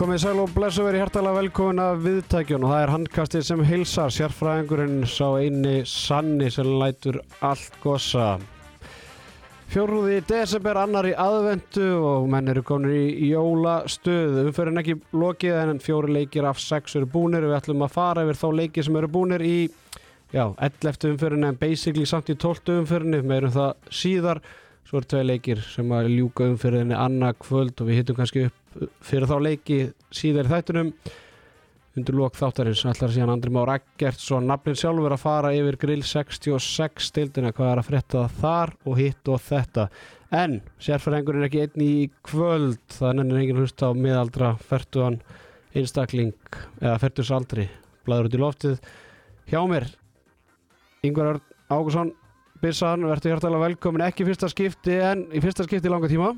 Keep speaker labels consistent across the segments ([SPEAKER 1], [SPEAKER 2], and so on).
[SPEAKER 1] Komið sæl og blessu verið hjertalega velkomin að viðtækjun og það er handkastið sem heilsar sérfræðingurinn sá eini sanni sem lætur allt gossa. Fjórúði desember annar í aðvendu og menn eru komin í jólastöð. Umferðin ekki lokið en fjóri leikir af sex eru búnir. Við ætlum að fara yfir þá leiki sem eru búnir í já, 11. umferðin en basically samt í 12. umferðinni. Meirum það síðar. Svo eru tvei leikir sem að ljúka umferðinni annað kvöld og við hittum kannski upp fyrir þá leiki síðar í þættunum undir lók þáttarins ætlar síðan Andri Már Eggertsson nafnin sjálfur að fara yfir grill 66 stildina hvað er að frétta þar og hitt og þetta. En sérfæringurinn er ekki einni í kvöld þannig er enginn hlust á miðaldra færtuðan einstakling eða færtusaldri blæður út í loftið. Hjá mér Yngvar Örn Ágússon Bissan, verður hjartalega velkomin ekki í fyrsta skipti en í fyrsta skipti í langa tíma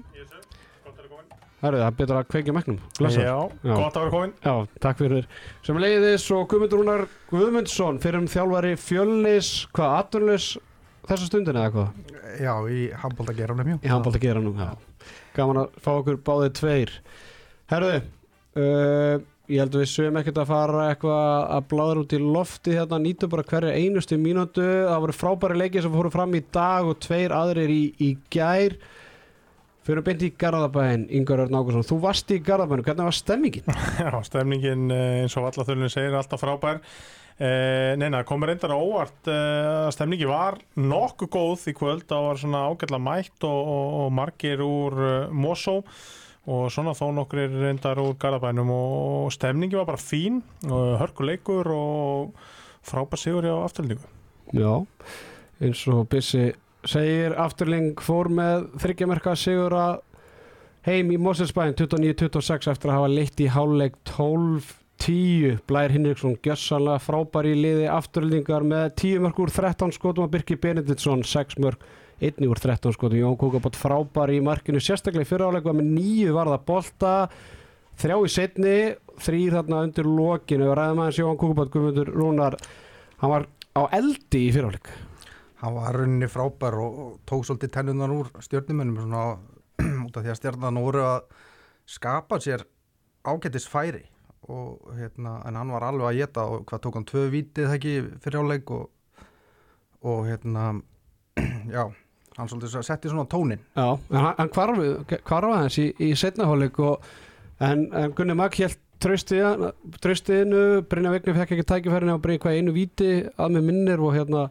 [SPEAKER 1] Það er betur að kveikja megnum.
[SPEAKER 2] Já,
[SPEAKER 1] Já.
[SPEAKER 2] gott að vera komin
[SPEAKER 1] Já, takk fyrir sem leiðis og Guðmundur Rúnar Guðmundsson fyrir um þjálfari fjölnis hvað, aturlis þessa stundin eða hvað
[SPEAKER 3] Já, í handbóltageranum, jú.
[SPEAKER 1] í handbólta gera nú já. gaman að fá okkur báðið tveir Herðu uh, ég held að við sögum ekkert að fara eitthvað að bláður út í lofti hérna nýtu bara hverja einustu mínútu það voru frábæri leikið sem fóru fram í dag og tveir aðrir í, í gær fyrir beint í Garðabæin Ingar Örn Ágúrsson, þú varst í Garðabæinu hvernig var stemmingin?
[SPEAKER 2] Já, stemningin eh, eins og vallathulun segir alltaf frábær. Eh, Neina, komur reyndar óvart eh, að stemningi var nokkuð góð í kvöld. Það var svona ágætla mætt og, og, og margir úr uh, Mosó og svona þó nokkur reyndar úr Garðabænum og stemningi var bara fín og hörkuleikur og frábær sigur á afturlningu
[SPEAKER 1] Já, eins og Bissi segir afturling fór með þryggjamerka sigur að heim í Moselsbæn 29-26 eftir að hafa leitt í háluleik 12-10 Blær Hinriksson gjössanlega frábær í liði afturlingar með 10 mörg úr 13 skotum og Birki Benediktsson 6 mörg 1 úr 13 skotum. Jón Kúkabótt frábær í markinu sérstaklega í fyriráleik var með 9 varða bolta þrjá í setni þrýr þarna undir lokinu. Og ræðum aðeins Jón Kúkabótt Guðmundur Rúnar hann var á eldi í fyriráleik
[SPEAKER 3] Hann var runni frábær og, og tók svolítið tennunar úr stjórnumennum svona út af því að stjórnan voru að skapa sér ágættis færi og hérna, en hann var alveg að geta og hvað tók hann tvö vítið það ekki fyrir áleik og, og hérna, já, hann svolítið setti svona tónin.
[SPEAKER 1] Já, en hann, hvarf, hvarf aðeins í, í setnahólik og en, en Gunni Magg held tröstiðinu, Brynja Vigni fekk ekki tækifærin á að breyka einu víti að með minnir og hérna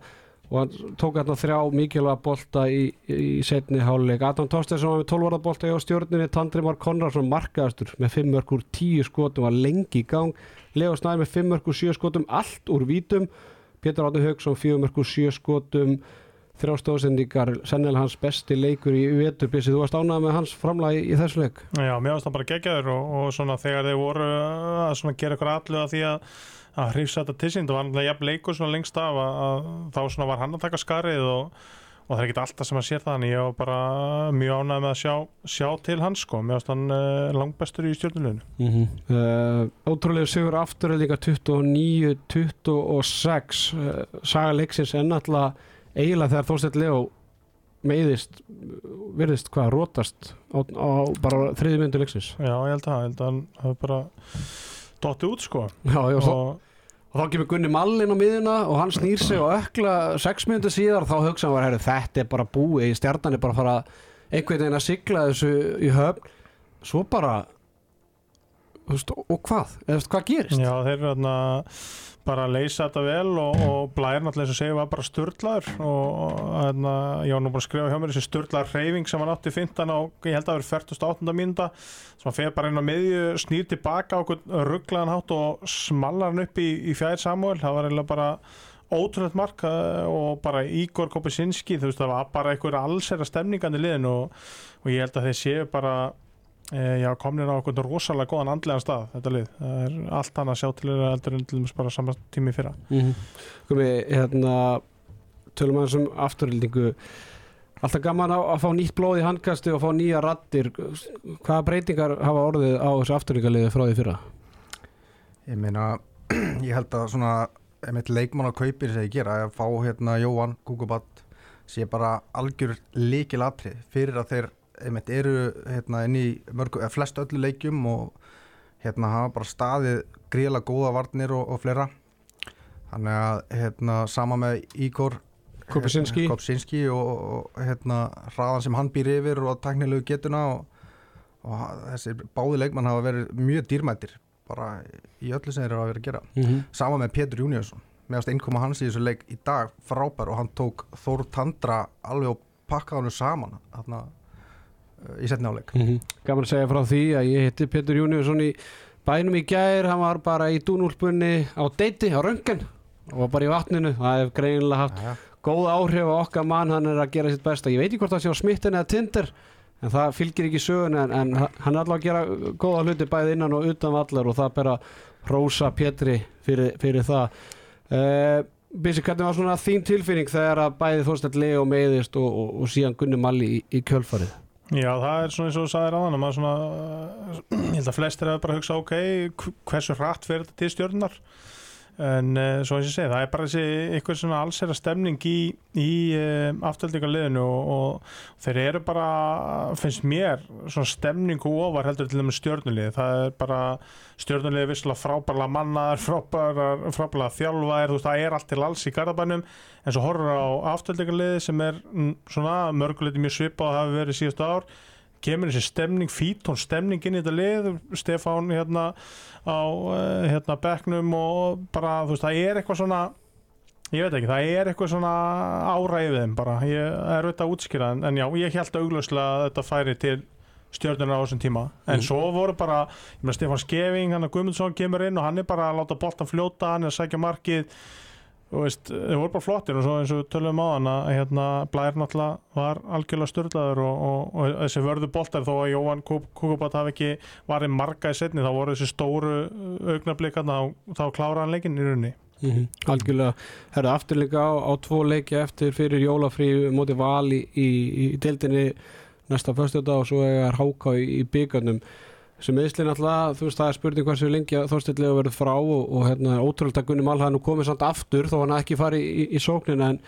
[SPEAKER 1] og hann tók hérna þrjá mikilvæga bolta í, í setni háluleik Adam Tostesson var með 12 varða bolta í stjórninni Tandrimar Konradsson markaðastur með 5 mörg úr 10 skotum var lengi í gang. Leo Snær með 5 mörg úr 7 skotum allt úr vítum. Pétur Átni Haugsson 4 mörg úr 7 skotum. Þrjá stóðsendingar, sennilega hans besti leikur í vetur, Bissi, þú varst ánægð með hans framlagi í þessu leik?
[SPEAKER 2] Já, mér varst það bara geggjaður og, og svona þegar þeir voru að gera eitthvað allu að því að að hrifsa þetta til sín, það var náttúrulega jafn leikur svona lengst af að, að þá svona var hann að taka skarið og, og það er ekki alltaf sem að sér það en ég var bara mjög ánægð með að sjá, sjá til hans sko, varst hann uh, langbestur í stjórnuleginu
[SPEAKER 1] mm -hmm. uh, Ótrúlega sigur aftur er líka 29-26 uh, saga leiksins er náttúrulega eiginlega þegar Þorstedt Leo meiðist virðist hvað rótast á, á bara þriði myndu leiksins.
[SPEAKER 2] Já, ég held að, ég held að hann bara dotti út sko.
[SPEAKER 1] Já, já, og,
[SPEAKER 2] og,
[SPEAKER 1] og þá kemur Gunni Mallin á miðuna og hann snýr sig og ökla sex myndu síðar þá hugsa hann var, herri, þetta er bara búið í stjarnan er bara að fara einhvern veginn að sigla þessu í höfn. Svo bara veist, og hvað, eða hvað gerist?
[SPEAKER 2] Já, þeir eru þarna bara að leysa þetta vel og, og blæðir náttúrulega eins og segja var bara störtlaður og þarna, ég var nú bara að skrifa hjá mér þessi störtlaður reyfing sem hann átti 15 og ég held að það verið 48. mínúta sem hann feð bara inn á miðju, snýr tilbaka á okkur rugglaðan hátt og smallar hann upp í, í fjær Samuel, það var eiginlega bara ótrúlega mark eh, og bara Ígor Kopesinski, þú veist það var bara einhver allsera stemningandi liðin og, og ég held að þeir séu bara já, komnir á okkur rosalega góðan andlegan stað þetta lið, það er allt hann að sjá til þeirra eldur en til dæmis bara saman tími fyrra
[SPEAKER 1] mm -hmm. Komi, hérna tölum aðeins um afturhildingu alltaf gaman að, að fá nýtt blóð í handkasti og fá nýja rattir hvaða breytingar hafa orðið á þessu afturhildingaliði frá því fyrra?
[SPEAKER 3] Ég meina, ég held að svona einmitt leikmann á kaupir sem ég gera að fá hérna Jóhann Kukubat sé bara algjör líkil atrið fyrir að þeir einmitt eru hérna inn í mörgu, flest öllu leikjum og hérna hafa bara staðið gríðilega góða varnir og, og fleira þannig að hérna sama með Ígor
[SPEAKER 1] Kopsinski.
[SPEAKER 3] Kopsinski og, og hérna hraðan sem hann býr yfir og teknilegu getuna og, og þessi báði leikmann hafa verið mjög dýrmættir bara í öllu sem þeir eru að vera að gera
[SPEAKER 1] mm -hmm.
[SPEAKER 3] sama með Pétur Júniusson meðast innkoma hans í þessu leik í dag frábær og hann tók Þór Tandra alveg og pakkaði hann saman þarna uh, í setni áleik
[SPEAKER 1] Mhm. Gaman að segja frá því að ég hitti Pétur Júniusson í bænum í gær, hann var bara í dúnúlpunni á deiti, á röngan og var bara í vatninu, það hef greinilega haft
[SPEAKER 3] ja,
[SPEAKER 1] góð áhrif á okkar mann, hann er að gera sitt besta, ég veit ekki hvort það sé á smittin eða tindir, en það fylgir ekki sögun en, en hann er allavega að gera góða hluti bæði innan og utan vallar og það ber að rósa Pétri fyrir, fyrir það. Uh, Bissi, hvernig var svona þín tilfinning þegar að bæði Þorstedt Leo meiðist og, og, og síðan Gunni Malli í, í kjölfarið?
[SPEAKER 2] Já, það er svona eins og þú sagðir aðan maður svona, ég held að flestir hefur bara hugsað ok, hv- hversu hratt fyrir þetta til stjórnar en uh, svo eins og ég segi, það er bara þessi eitthvað svona allsera stemning í, í uh, aftöldingarliðinu og, og þeir eru bara, finnst mér svona stemningu ofar heldur til þeim stjórnulið, það er bara stjórnulið er vissulega frábærlega mannaðar frábærar, frábærlega þjálfaðir þú veist, það er allt til alls í garðabænum. En svo horfur á aftöldingarliði sem er mm, svona mörguleiti mjög svipað og hafi verið síðustu ár kemur þessi stemning, fítón stemning inn í þetta lið, Stefán hérna á eh, hérna bekknum og bara, þú veist, það er eitthvað svona ég veit ekki, það er eitthvað svona þeim bara, ég er auðvitað að útskýra en, en já, ég held augljóslega að þetta færi til stjórnuna á þessum tíma. En
[SPEAKER 1] Mhm.
[SPEAKER 2] svo voru bara, ég með Stefán Skeving hann að Guðmundsson kemur inn og hann er bara að láta boltan fljóta, hann er að sækja markið og veist, þeir voru bara flottir og svo eins og við tölum á hann að hérna, Blær náttúrulega var algjörlega styrlaður og, og, og þessi vörðu boltar þó að Jóhann Kukubat hafi ekki varið marga í setni, þá voru þessi stóru augnablikarna þá, þá klára hann leikinn í rauninni.
[SPEAKER 1] Mm Algjörlega, herðu afturleika á, á tvo leiki eftir fyrir jólafrí móti val í, í, í deildinni næsta föstudag og svo er háká í, í byggarnum sem meðslinn alltaf, þú veist það er spurning hversu lengi að þórstillega verður frá og, og hérna ótrúlega Gunni nú komið samt aftur þó hann ekki farið í, í sóknin en,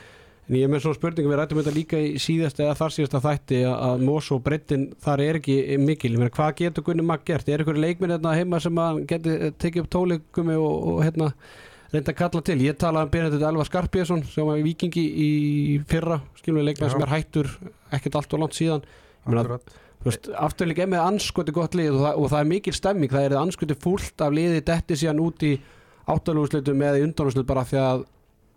[SPEAKER 1] en ég er með svona spurning, við rættum þetta líka í síðasta eða þar síðasta þætti að, að Mós og Brettin þar er ekki mikil, meina hvað getur Gunni Mag gert, er ykkur leikminn hérna heima sem að geti tekið upp tóligumi og, og hérna reynda að kalla til, ég talaði um Benedikt Elvar Skarpíðsson sem var í Vikingi í fyrra skilum við leikmenn
[SPEAKER 3] Já.
[SPEAKER 1] sem er hættur ekkert allt og langt síðan
[SPEAKER 3] akkurat.
[SPEAKER 1] Þú veist, afturleik er með anskoti gott lið og það, og það er mikil stemming, það er anskoti fúlt af liði detti síðan út í áttalúsleitum eða í undanúsleitum bara því að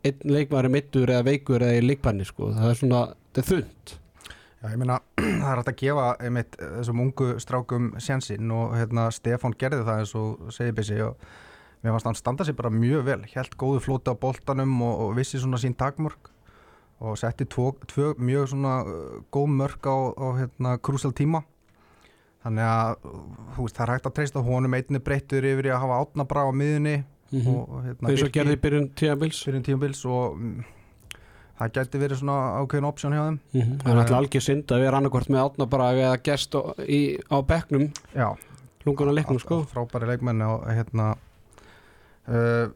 [SPEAKER 1] einn leikmaður er mittur eða veikur eða í leikbanni sko, það er svona, þetta er þund
[SPEAKER 3] Já, ég meina, það er hægt að gefa einmitt þessum ungu strákum sjansinn og hérna Stefán gerði það eins og segir Bissi og mér fannst hann standa sér bara mjög vel, helt góðu flóti á boltanum og, og vissi svona sín takmörk og setti tvo, tvö mjög svona uh, góð mörk á, á hérna krúsal tíma þannig að þú veist, það er hægt að treysta honum einni breyttur yfir að hafa átna brá á miðunni
[SPEAKER 1] mm -hmm.
[SPEAKER 3] og hérna
[SPEAKER 1] og
[SPEAKER 3] Birki-
[SPEAKER 1] gerði byrjun tíðabils
[SPEAKER 3] fyrir tímabils og mm, það gæti verið svona ákveðin option hjá þeim.
[SPEAKER 1] Mm -hmm. það er alltaf algjör synd að vera annarkvort með átnabrag eða gest á, í, á bekknum.
[SPEAKER 3] Já,
[SPEAKER 1] lungun að leiknum sko.
[SPEAKER 3] frábæri leikmenn og hérna uh,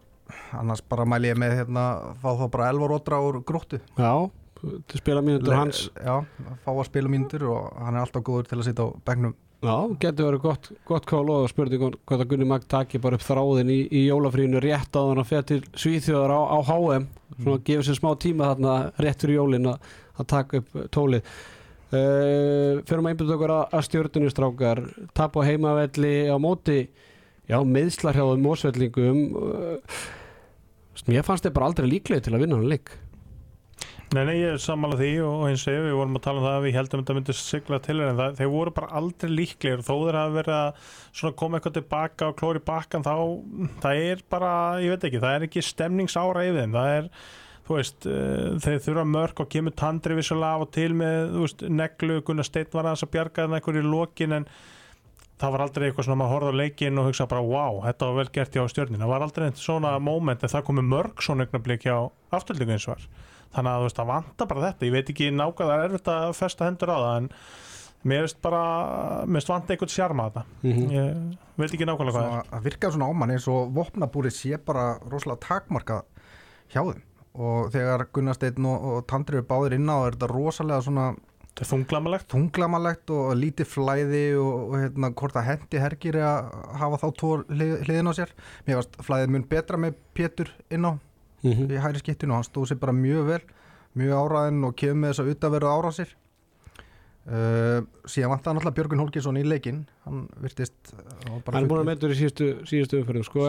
[SPEAKER 3] annars bara mæli ég með hérna fá þá bara elvar ótra úr gróttu.
[SPEAKER 1] Já, til spila mínútur hans.
[SPEAKER 3] Já, fá að spila mínútur og hann er alltaf góður til að sitja á bekknum.
[SPEAKER 1] Já, getur verið gott, gott kál og um hvað að Gunni Mag taki bara upp þráðin í, í jólafrínu rétt á þannig að fyrir til Svíþjóðar á, á HM svona að gefa sér smá tíma þarna rétt fyrir jólin að, að taka upp tólið. Uh, fyrir maður einbjönd okkur að, að stjórnunni strákar. Tap á heimavelli á móti já, meðslarhjáðum mósvellingum mér fannst þið bara aldrei líklega til að vinna hann leik.
[SPEAKER 2] Nei, nei, ég er sammála því og eins og ég, við vorum að tala um það að við heldum að þetta myndi sigla til en það, þeir voru bara aldrei líklegir. Þó þeir hafa verið að koma eitthvað tilbaka og klóri bakkan þá það er bara, ég veit ekki, það er ekki stemningsára yfir þeim, það er þú veist, uh, þeir þurfa mörg og kemur tandri vissulega af og til með þú veist, neglu, Gunnar Steinn var aðeins að bjarga þeim einhver í lokin en það var aldrei eitthvað svona að maður horfði á leikin og hugsa bara wow, þetta var vel gert hjá stjörnin það var aldrei eitthvað svona moment en það komi mörg svona augnablik hjá afturlíku eins og var. Þannig að þú veist, það vantar bara þetta. Ég veit ekki nákvæmlega, það er erfitt að festa hendur á það en mér veist bara mér veist vanta einhvern sjarma þetta
[SPEAKER 1] mm -hmm.
[SPEAKER 2] ég veit ekki nákvæmlega hvað það
[SPEAKER 3] Svona, að virka svona ámann eins og vopnabúrið sé bara rosalega takmarka hjá þeim. Og þegar Gunnar Steinn og, og Tandri eru báðir inn á er þetta rosalega svona
[SPEAKER 2] Þetta er þunglamalegt?
[SPEAKER 3] Þunglamalegt og lítið flæði og, og hérna, hvort að hendi hergir að hafa þá tvo hlið, hliðin á sér. Mér varst flæðið mun betra með Pétur inn á
[SPEAKER 1] Mhm.
[SPEAKER 3] í hæri skittinu og hann stóð sér bara mjög vel mjög áraðinn og kemur með þess að utaveru árásir. Uh, síðan vant það náttúrulega Björgun Hólkinsson í leikinn. Hann virtist uh,
[SPEAKER 1] Hann er búin að meður í síðustu, síðustu umfyrir sko.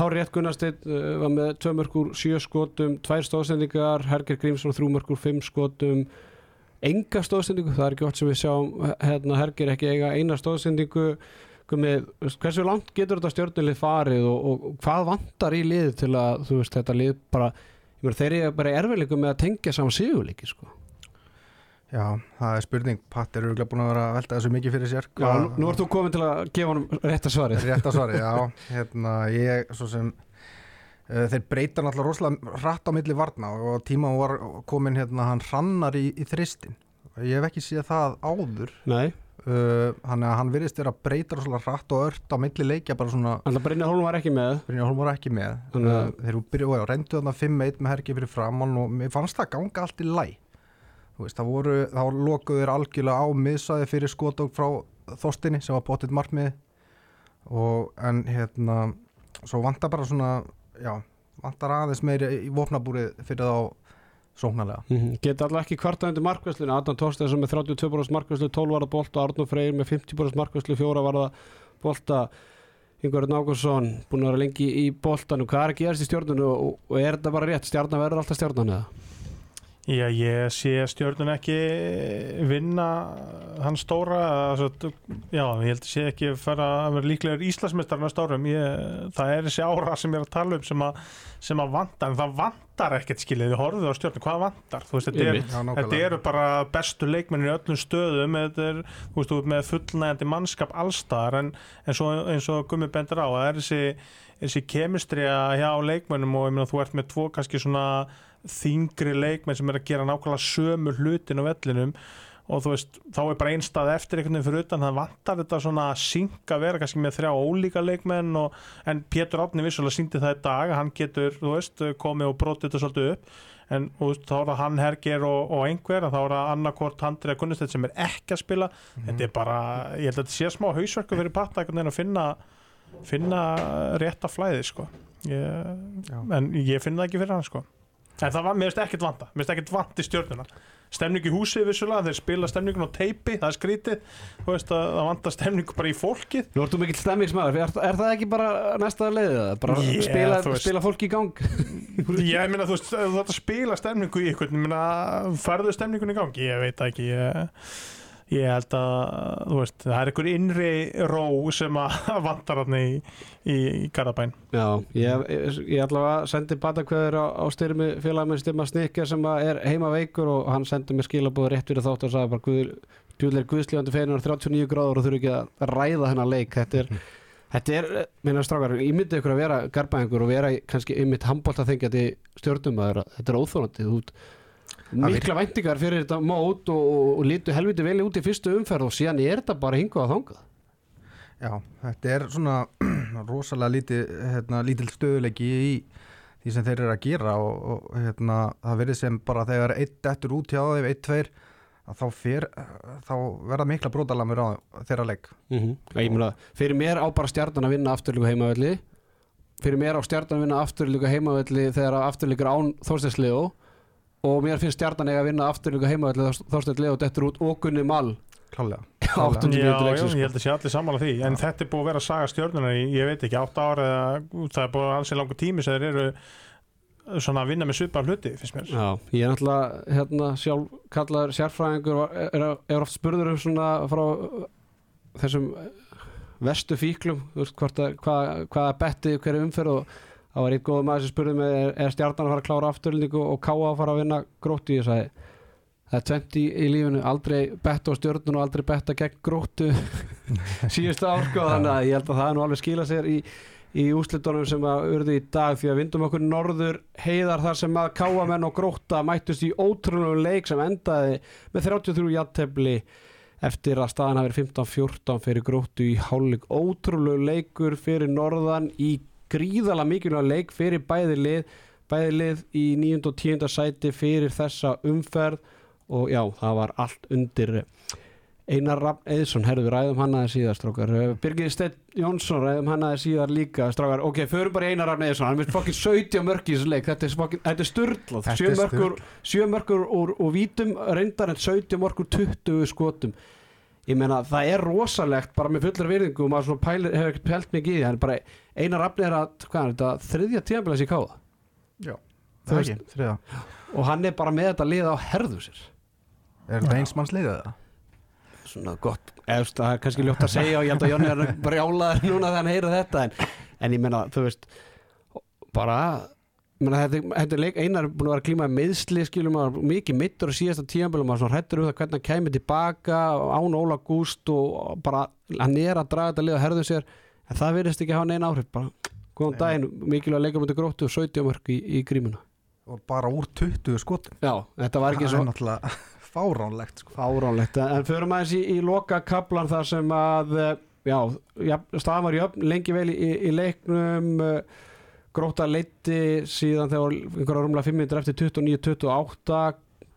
[SPEAKER 1] Hári Rétt Gunnarsteinn uh, var með tvö mörgur sjö skotum, tvær stóðsendingar Herger Grímsson þrjú mörgur fimm skotum enga stóðsendingu það er ekki oft sem við sjáum hérna, Herger ekki eiga eina stóðsendingu með, hversu langt getur þetta stjórnulið farið og, og, hvað vantar í lið til að þú veist þetta lið bara ég meina, þeir eru bara erfiðleikum með að tengja saman sigurleiki sko.
[SPEAKER 3] Já, það er spurning, Patt er örgulega búin að vera að velta þessu mikið fyrir sér.
[SPEAKER 1] Já, nú, ert þú komin til að gefa honum rétta svarið.
[SPEAKER 3] Rétt að svari, já. Hérna, ég, svo sem þeir breyta náttúrulega rosalega hratt á milli varna og tíma var komin hérna, hann hrannar í, í þristin ég hef ekki séð það áður.
[SPEAKER 1] Nei,
[SPEAKER 3] uh, hann, hann virðist vera að breyta rosalega hratt og ört á milli leikja bara svona,
[SPEAKER 1] alltaf Brynja Hólm var ekki með.
[SPEAKER 3] Brynjar Holm var ekki með.
[SPEAKER 1] Þannig að-
[SPEAKER 3] þeir byrju, og já, reyndu þarna 5-1 með herki fyrir framann og mér fannst það ganga allt í læ Þú veist, það voru, þá lokuðu þeir algjörlega á miðsaði fyrir skotók frá Þorstinni sem var bóttið markmið og en hérna svo vantar bara svona já, vantar aðeins meiri í vopnabúrið fyrir þá sóknarlega
[SPEAKER 1] Mm -hmm. Geta alltaf ekki kvarta undir markvæslinu Adam Þorsteinsson með 32% markvæslu 12 varða bolta, Arnur Freyr með 50% markvæslu 4 varða bolta Yngvar Nákursson búin að vera lengi í boltanum hvað er að gerast í stjórnunu og, og er þetta bara rétt stjarnan verður alltaf stjarnan eða?
[SPEAKER 2] Já, ég sé stjórnun ekki vinna hann stóra altså, já, ég held að sé ekki fara að vera líklegur Íslandsmeistar næsta árum. Ég, það er þessi ára sem ég er að tala um sem að, sem að vantar, en það vantar ekkert skilið, þið horfðu á stjórnun, hvað vantar? Þú veist, þetta, er, þetta eru bara bestu leikmennir í öllum stöðum er, þú veist, með fullnægandi mannskap allstar, en, en svo, eins og Gummi bendur á, það er þessi þessi kemistriða hjá leikmennum og ég meina þú ert með tvo kannski svona þingri leikmenn sem er að gera nákvæmlega sömu hlutin á vellinum og þú veist, þá er bara einstað eftir einhvern veginn fyrir utan, það vantar þetta svona að synga vera kannski með þrjá ólíka leikmenn og, en Pétur Átni vissulega síndi það í dag, að hann getur, þú veist komið og brotið þetta svolítið upp en veist, þá er það hann Herger og, og einhver þá er það annarkort Handrið Gunnestedt sem er ekki að spila, þetta er bara ég held að þetta sé smá hausverku fyrir patta að finna finna rétta flæði sko. Ég, en ég finn það ekki fyrir hann sko en það var, mér finnst ekkert vanda mér finnst ekkert vant í stjórnuna stemning í húsið vissulega, þeir spila stemningun á teipi það er skrítið, þú veist að það vantar stemningu bara í fólkið.
[SPEAKER 1] Nú ert þú mikill stemmingsmaður, er, er það ekki bara næsta leiðið það? Bara
[SPEAKER 2] Yeah,
[SPEAKER 1] spila, spila fólk í gang?
[SPEAKER 2] Ég meina þú veist, þú ætti að spila stemningu í ykkur, ég meina færðu stemningun í gangi, ég veit ekki ég, ég held að þú veist, það er ykkur innri ró sem að vantar hann í, í, í Garðabæn
[SPEAKER 1] Já, ég, ég, allavega sendi batakveður á, á styrmi félagminn Stimma Snikker sem að er heima veikur og hann sendi mér skilabóð rétt fyrir þátt og sagði bara Guð, djúðlega guðslífandi feinunar 39 gráður og þurfi ekki að ræða hennar leik. Þetta er, þetta er minna strákar, ég myndi ykkur að vera garbæðingur og vera í- kannski ymmit handbólta þengjandi stjórnum að þetta er óþólandi þú út mikla væntingar fyrir þetta mót og, og, lítu helviti vel út í fyrstu umferð og síðan er þetta bara hingað að þangað.
[SPEAKER 3] Já, þetta er svona rosalega lítið, hérna, lítil stöðuleiki í því sem þeir eru að gera og, og hérna, það verið sem bara þegar eitt eftir út hjá þeim, eitt, tveir þá, fer, þá verða mikla brotalamur á þeirra leik.
[SPEAKER 1] Mm meina, fyrir mér á bara stjarnan að vinna afturlíku heimavelli. Fyrir mér á stjarnan að vinna afturlíku heimavelli þegar afturlíkur án Þorsteinslegu og mér finnst stjarnan eiga að vinna afturlíku heimavelli Þorsteinslegu og dettur út og Gunni Mal.
[SPEAKER 3] Klálega,
[SPEAKER 2] Já, já,
[SPEAKER 1] leiksins, sko.
[SPEAKER 2] ég held að sé allir sammála því. En þetta er búið að vera saga stjórnunar í, ég veit ekki, átt ára eða það er búið að ansið langur tími sem þeir eru svona að vinna með svipað hluti finnst mér.
[SPEAKER 1] Já, ég er náttúrulega hérna, sjálf kallaður sérfræðingur er, er oft spurður um svona frá uh, þessum uh, vestu fíklum hvort að, hvað, hvað er betti hverju umferð og það var einn góð maður sem spurði mig er, er stjarnan að fara að klára afturlendingu og káa að fara að vinna gróttu? Ég sagði það er tvent í, í lífinu, aldrei betta á stjörnun og aldrei betta gegn gróttu síðustu ár sko, þannig að ég held að það er nú alveg skila sér í í úslitunum sem að urðu í dag því að vindum okkur norður heiðar þar sem að káamenn og gróta mættust í ótrúlegu leik sem endaði með 33 jattefli eftir að staðan hafi verið 15-14 fyrir gróttu í hálfleik. Ótrúlegu leikur fyrir norðan í gríðala mikilvæg leik fyrir bæði lið bæði lið í 9. og 10. sæti fyrir þessa umferð. Og já, það var allt undir Einar Rafn Eðsson, herðu við ræðum hann aðeins síðar strákar, Birgir Steinn Jónsson ræðum hann aðeins síðar líka strákar, ok, förum bara Einar Rafn Eðsson hann er fokkin 17 mörk í þessu leik. Þetta er, fokkin, þetta er styrlað,
[SPEAKER 3] Þetta
[SPEAKER 1] 7
[SPEAKER 3] er
[SPEAKER 1] mörkur 7 mörkur úr, úr vítum reyndar en 17 mörkur 20 skotum ég meina það er rosalegt bara með fullur virðingu og maður pælir, hefur ekkert pælt mikið í því en bara Einar Rafn er að, hvað er þetta, þriðja tíðanbílas í káða.
[SPEAKER 3] Já, það
[SPEAKER 1] veist-
[SPEAKER 3] ekki, þriða
[SPEAKER 1] og hann er bara með þetta lið á herðu sér.
[SPEAKER 3] Er þetta eins manns liðið það?
[SPEAKER 1] svona gott, eða það er kannski ljótt að segja og ég held að Jónni er brjálaður núna þegar hann heyra þetta en, en ég meina, þú veist bara þetta, er leik, einar er búin að vera að klíma meðsli, skilum að mikið mittur á síðasta tíðanbílum og svona hrættur um það hvernig hann kæmi tilbaka án Óla Gúst og bara hann er að draga þetta lið á herðu sér en það virðist ekki hafa neina áhrif bara, góðan
[SPEAKER 3] Nei.
[SPEAKER 1] daginn, mikilvæg leikur mútið gróttu og 17 mörg í, í grímuna
[SPEAKER 3] Og bara úr 20 skotum
[SPEAKER 1] já, þetta var ekki
[SPEAKER 3] Það
[SPEAKER 1] svo
[SPEAKER 3] er náttúrulega fáránlegt sko.
[SPEAKER 1] Fáránlegt, en förum aðeins í, í loka kaplan þar sem að eh, já, já staðan var jöfn lengi vel í, í leiknum eh, gróta leiti síðan þegar einhverja rúmlega 5 minnir eftir 29-28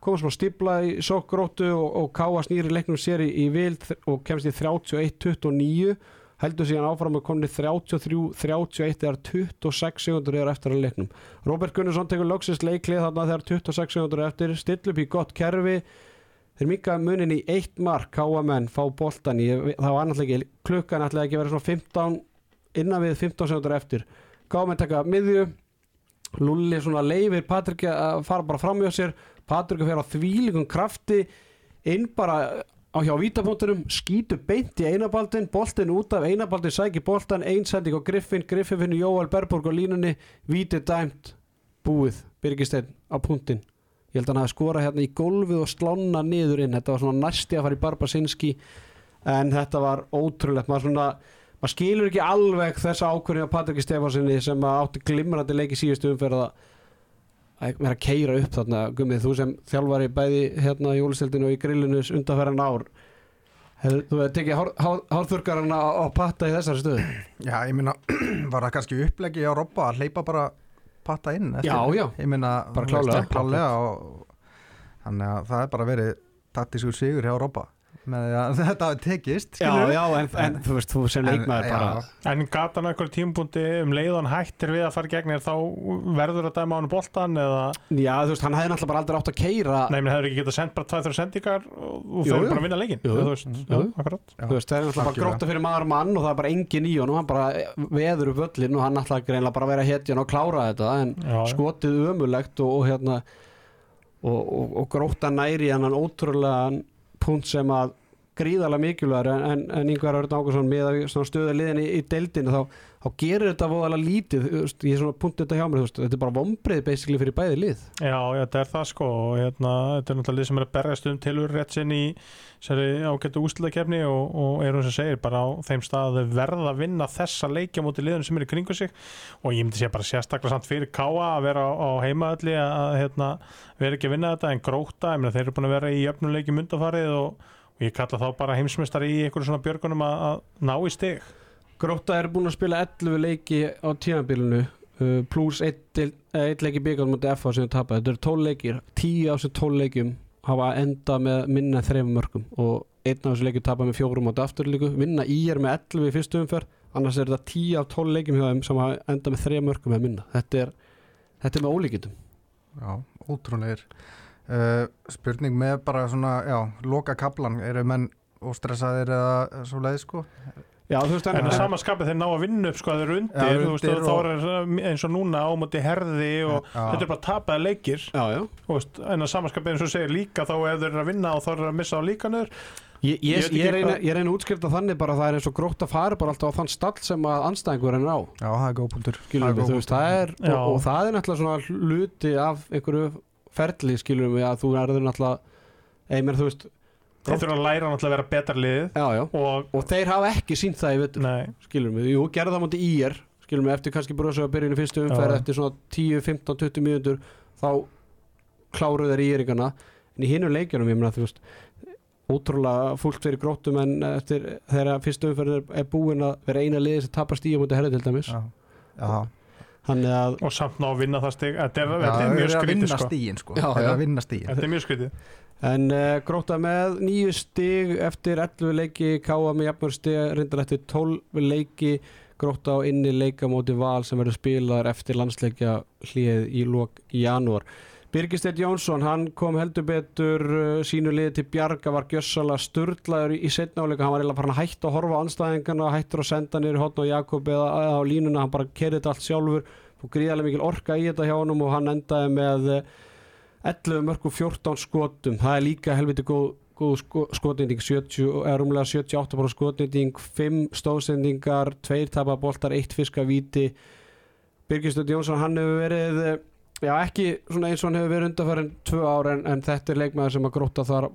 [SPEAKER 1] komast smá stípla í sók grótu og, og káa snýri leiknum sér í, í vild og kemst í 31-29 heldur síðan áfram að komni 33-31 eða 26 sekundur eða eftir að leiknum. Robert Gunnarsson tekur loksist leiklið þarna þegar 26 sekundur eftir still upp í gott kerfi. Þeir mika munin í eitt mark káamenn fá boltan í, það var annarlega ekki klukkan ætlaði ekki vera svona 15 innan við 15 sekundur eftir káamenn taka miðju. Lulli svona leifir Patrik að fara bara fram hjá sér. Patrik að fyrir á þvílingum krafti inn bara á hjá vítapunktunum skýtu beint í einabaldin boltin út af einabaldin sæki boltan einsending á Griffin, Griffin finnur Jóal Berborg á línunni, víti dæmt búið, Birgisteinn á punktin ég held að hann hafi skorað hérna í gólfið og slána niður inn, þetta var svona næsti að fara í Barbasinski en þetta var ótrúlegt, maður svona maður skilur ekki alveg þessa ákvörðin á Patriki Stefansinni sem átti glimrandi leik í síðustu umferð að vera að keira upp þarna gummið, þú sem þjálfari bæði hérna í jólistildinu og í grillinu undanferðan ár hefur, þú hefur tekið hár, hár, á, patta í þessari stöðu
[SPEAKER 3] Já, ég meina, var það kannski upplegi á Robba að hleypa bara patta inn eftir?
[SPEAKER 1] Já, já.
[SPEAKER 3] Ég meina,
[SPEAKER 1] Bara klárlega.
[SPEAKER 3] klálega og, Þannig að það er bara verið taktískur sigur hjá Robba með því að þetta hafi tekist
[SPEAKER 1] já, já, en, en þú veist, þú sem
[SPEAKER 3] En,
[SPEAKER 1] leikmaður
[SPEAKER 3] já,
[SPEAKER 1] bara
[SPEAKER 2] En gata hann eitthvað tímpúndi um leiðan hættir við að fara gegn þér þá verður að dæma á hann boltan eða
[SPEAKER 1] já, þú veist, hann hefði náttúrulega bara aldrei átt að keira
[SPEAKER 2] Nei, menn hefur ekki getað sendt bara 2-3 sendingar og, þeir eru bara að vinna leikin þú veist,
[SPEAKER 1] það er náttúrulega bara gróta fyrir maður mann og það er bara engin í honum, hann bara veður upp völlin og hann náttúrulega greinlega bara að vera hetjan og klára þetta en
[SPEAKER 2] Já, já.
[SPEAKER 1] skotið ömulegt og, og hérna og, og, og gróta næri hann ótrúlega punkt sem að gríðarlega mikilvægur en, en, en yngvar Örn Ágursson með að stöða liðin í, í deildinu þá, þá gerir þetta voðalega lítið ég er svona punktið þetta hjá mér veist, þetta er bara vombrið basically fyrir bæði lið.
[SPEAKER 2] Já, já, þetta er það sko hérna, þetta er náttúrulega lið sem er að berjast um tilur rétt sinn í ágættu úslutakefni og, og er hún sem segir bara á þeim stað að verða að vinna þessa leikja mútið liðinu sem er í kringu sig. Og ég myndi sé bara sérstaklega samt fyrir Káa að vera á, á heimaðalli að hérna, vera ekki að vinna þetta en gróta, meina þeir eru búin að vera í öfnuleiki mundafarið og, og ég kalla þá bara heimsmeistar í einhverju svona björgunum að, að ná í stig
[SPEAKER 1] Gróta er búin að spila 11 leiki á tímabilinu uh, pluss 1 leiki byggjum mútið FH sem við tapaði, þetta eru 12 leikir. 10 af þessum 12 leikjum hafa enda með minna þreifum mörgum og einn af þessu leikjum tapa með fjórum átta afturlíku, vinna í er með 11 í fyrstu umferð, annars er þetta 10 af 12 leikjum hjá þeim sem hafa enda með þreifum mörgum með minna, þetta er þetta er með ólíkitum
[SPEAKER 3] Já, ótrúlegir. Uh, Spurning með bara svona, já, loka kaplan eru menn óstressaðir eða svo leið sko
[SPEAKER 1] Já, þú veist,
[SPEAKER 2] En að samanskapið þeir ná að vinna upp sko að þeir eru undir,
[SPEAKER 3] Já,
[SPEAKER 2] þú veist,
[SPEAKER 3] undir
[SPEAKER 2] og þá er eins og núna á móti herði og
[SPEAKER 3] Já.
[SPEAKER 2] þetta er bara tapaði leikir.
[SPEAKER 1] Já, já.
[SPEAKER 2] Þú veist, en að samanskapið eins og segir líka þá ef þeir eru að vinna og þá eru að missa á líka niður
[SPEAKER 1] Ég, ég,
[SPEAKER 2] Ég
[SPEAKER 1] ég, reyna,
[SPEAKER 2] hvað-
[SPEAKER 1] ég reyna að útskipta þannig bara að það er eins og grótt að fara bara alltaf á þann stall sem að anstæðingur er á.
[SPEAKER 3] Já, það er góð punktur.
[SPEAKER 1] Skilur
[SPEAKER 3] Það
[SPEAKER 1] við,
[SPEAKER 3] góð
[SPEAKER 1] þú veist, það
[SPEAKER 2] Já.
[SPEAKER 1] og, og það er náttúrulega svona hluti af einhverju ferli, skilur við, að þú erður náttúrulega, eða mér, þú veist
[SPEAKER 2] þeir þurfa að læra náttúrulega að vera betra liðið.
[SPEAKER 1] Já, já,
[SPEAKER 2] og,
[SPEAKER 1] og þeir hafa ekki sínt það í vetur,
[SPEAKER 2] nei,
[SPEAKER 1] skilur við, jú, gerða það mútið í er, skilur við, eftir kannski bröðsög að byrjun í fyrstu umferð, eftir svona 10, 15, 20 mínútur, þá kláruð þeir í eringana en í hinum leikjunum, ég meina, þú veist ótrúlega fúlt fyrir gróttum en eftir þegar fyrstu umferð er, búin að vera eina liði sem tapar stíja mútið herri til dæmis.
[SPEAKER 3] Já, já,
[SPEAKER 1] að
[SPEAKER 2] og samt ná að vinna það stig. Þetta er, þetta er mjög skrítið
[SPEAKER 3] vinna
[SPEAKER 2] sko.
[SPEAKER 3] sko.
[SPEAKER 2] Þetta er mjög skrítið.
[SPEAKER 1] En uh, gróta með nýju stig eftir 11 leiki, káa með jafnmör stig, reyndar eftir 12 leiki, gróta á inni leika móti val sem verður spilaðar eftir landsleikja hlið í lok í janúar. Birgistedt Jónsson, hann kom heldur betur uh, sínu liði til Bjarga, var gjössala sturlaður í setnáleika, hann var farin að hætta að horfa á anstæðingarna, hættur að senda niður hótn á Jakob eða á línuna, hann bara kerði þetta allt sjálfur, og gríðarlega mikil orka í þetta hjá honum og hann endaði með uh, 11 mörg og 14 skotum. Það er líka helviti góð, góð sko, skotending. 70, er umlega 78% skotending 5 stóðsendingar 2 tapaboltar, 1 fiskavíti Birgistöld Jónsson hann hefur verið já ekki svona eins og hann hefur verið undanfærin 2 ár en, en þetta er leikmaður sem að gróta þar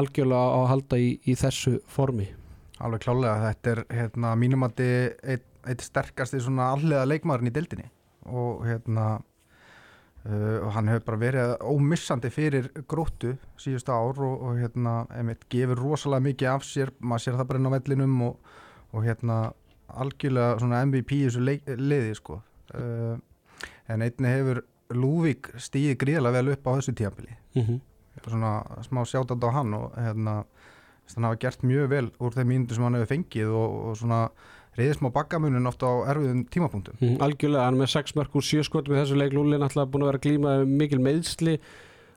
[SPEAKER 1] algjörlega á að halda í, í þessu formi.
[SPEAKER 3] Alveg klálega, þetta er hérna mínum að þetta eitt, eitt sterkasti svona allega leikmaðurinn í deildinni. Og hérna Uh, og hann hefur bara verið ómissandi fyrir gróttu síðustu ár og, og hérna, einmitt, gefur rosalega mikið af sér, maður sér það bara inn á vellinum og, og hérna algjörlega MVP í þessu leik, liði sko. Uh, en einni hefur Lúvík stíði gríðilega vel upp á þessu tíanbili
[SPEAKER 1] mm -hmm.
[SPEAKER 3] svona smá sjátat á hann og hérna hann hafa gert mjög vel úr þeim mínundu sem hann hefur fengið og, og svona reyðið smá bakkamunin ofta á erfiðum tímapunktum.
[SPEAKER 1] Mm, Algjörlega, hann með 6 mörg úr 7 skotum í þessu leik, Lúli er náttúrulega búin að vera glíma mikil meðsli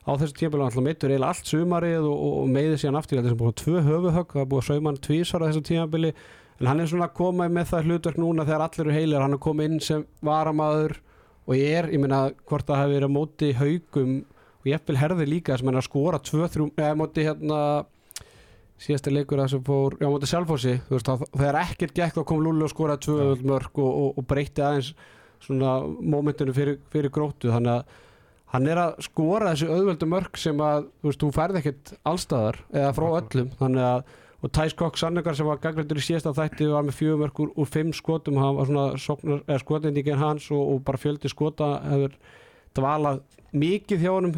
[SPEAKER 1] á þessu tíma hann náttúrulega meittur eiginlega allt sumarið og, og meiði síðan aftur, þetta er búin tvö höfuhögg það er búin að sauma hann tvísvara þessu tímabili. En hann er svona að koma með það hlutverk núna þegar allir eru heilir, hann er komið inn sem varamaður og ég er, ég meina hvort það hefur verið á móti haugum og ég eppil herði líka sem er að skora 2-3, eða móti hérna síðasti leikur að sem fór, já móti Selfossi þú veist, það, þegar ekkert gekk þá kom Lulli og skoraði tvö öll mörg og, og, og breytti aðeins svona mómentinu fyrir, fyrir gróttu. Þannig að hann er að skora þessi auðvöldu mörg sem að þú veist, þú færði ekkert allstaðar eða frá öllum, þannig að og Thijs Kokk Sannekar sem var gangleitur í síðasta þætti var með fjögur mörg úr, fimm skotum. Hann var svona skotendingin hans og, og bara fjöldi skota hefur dvalað mikið hjá honum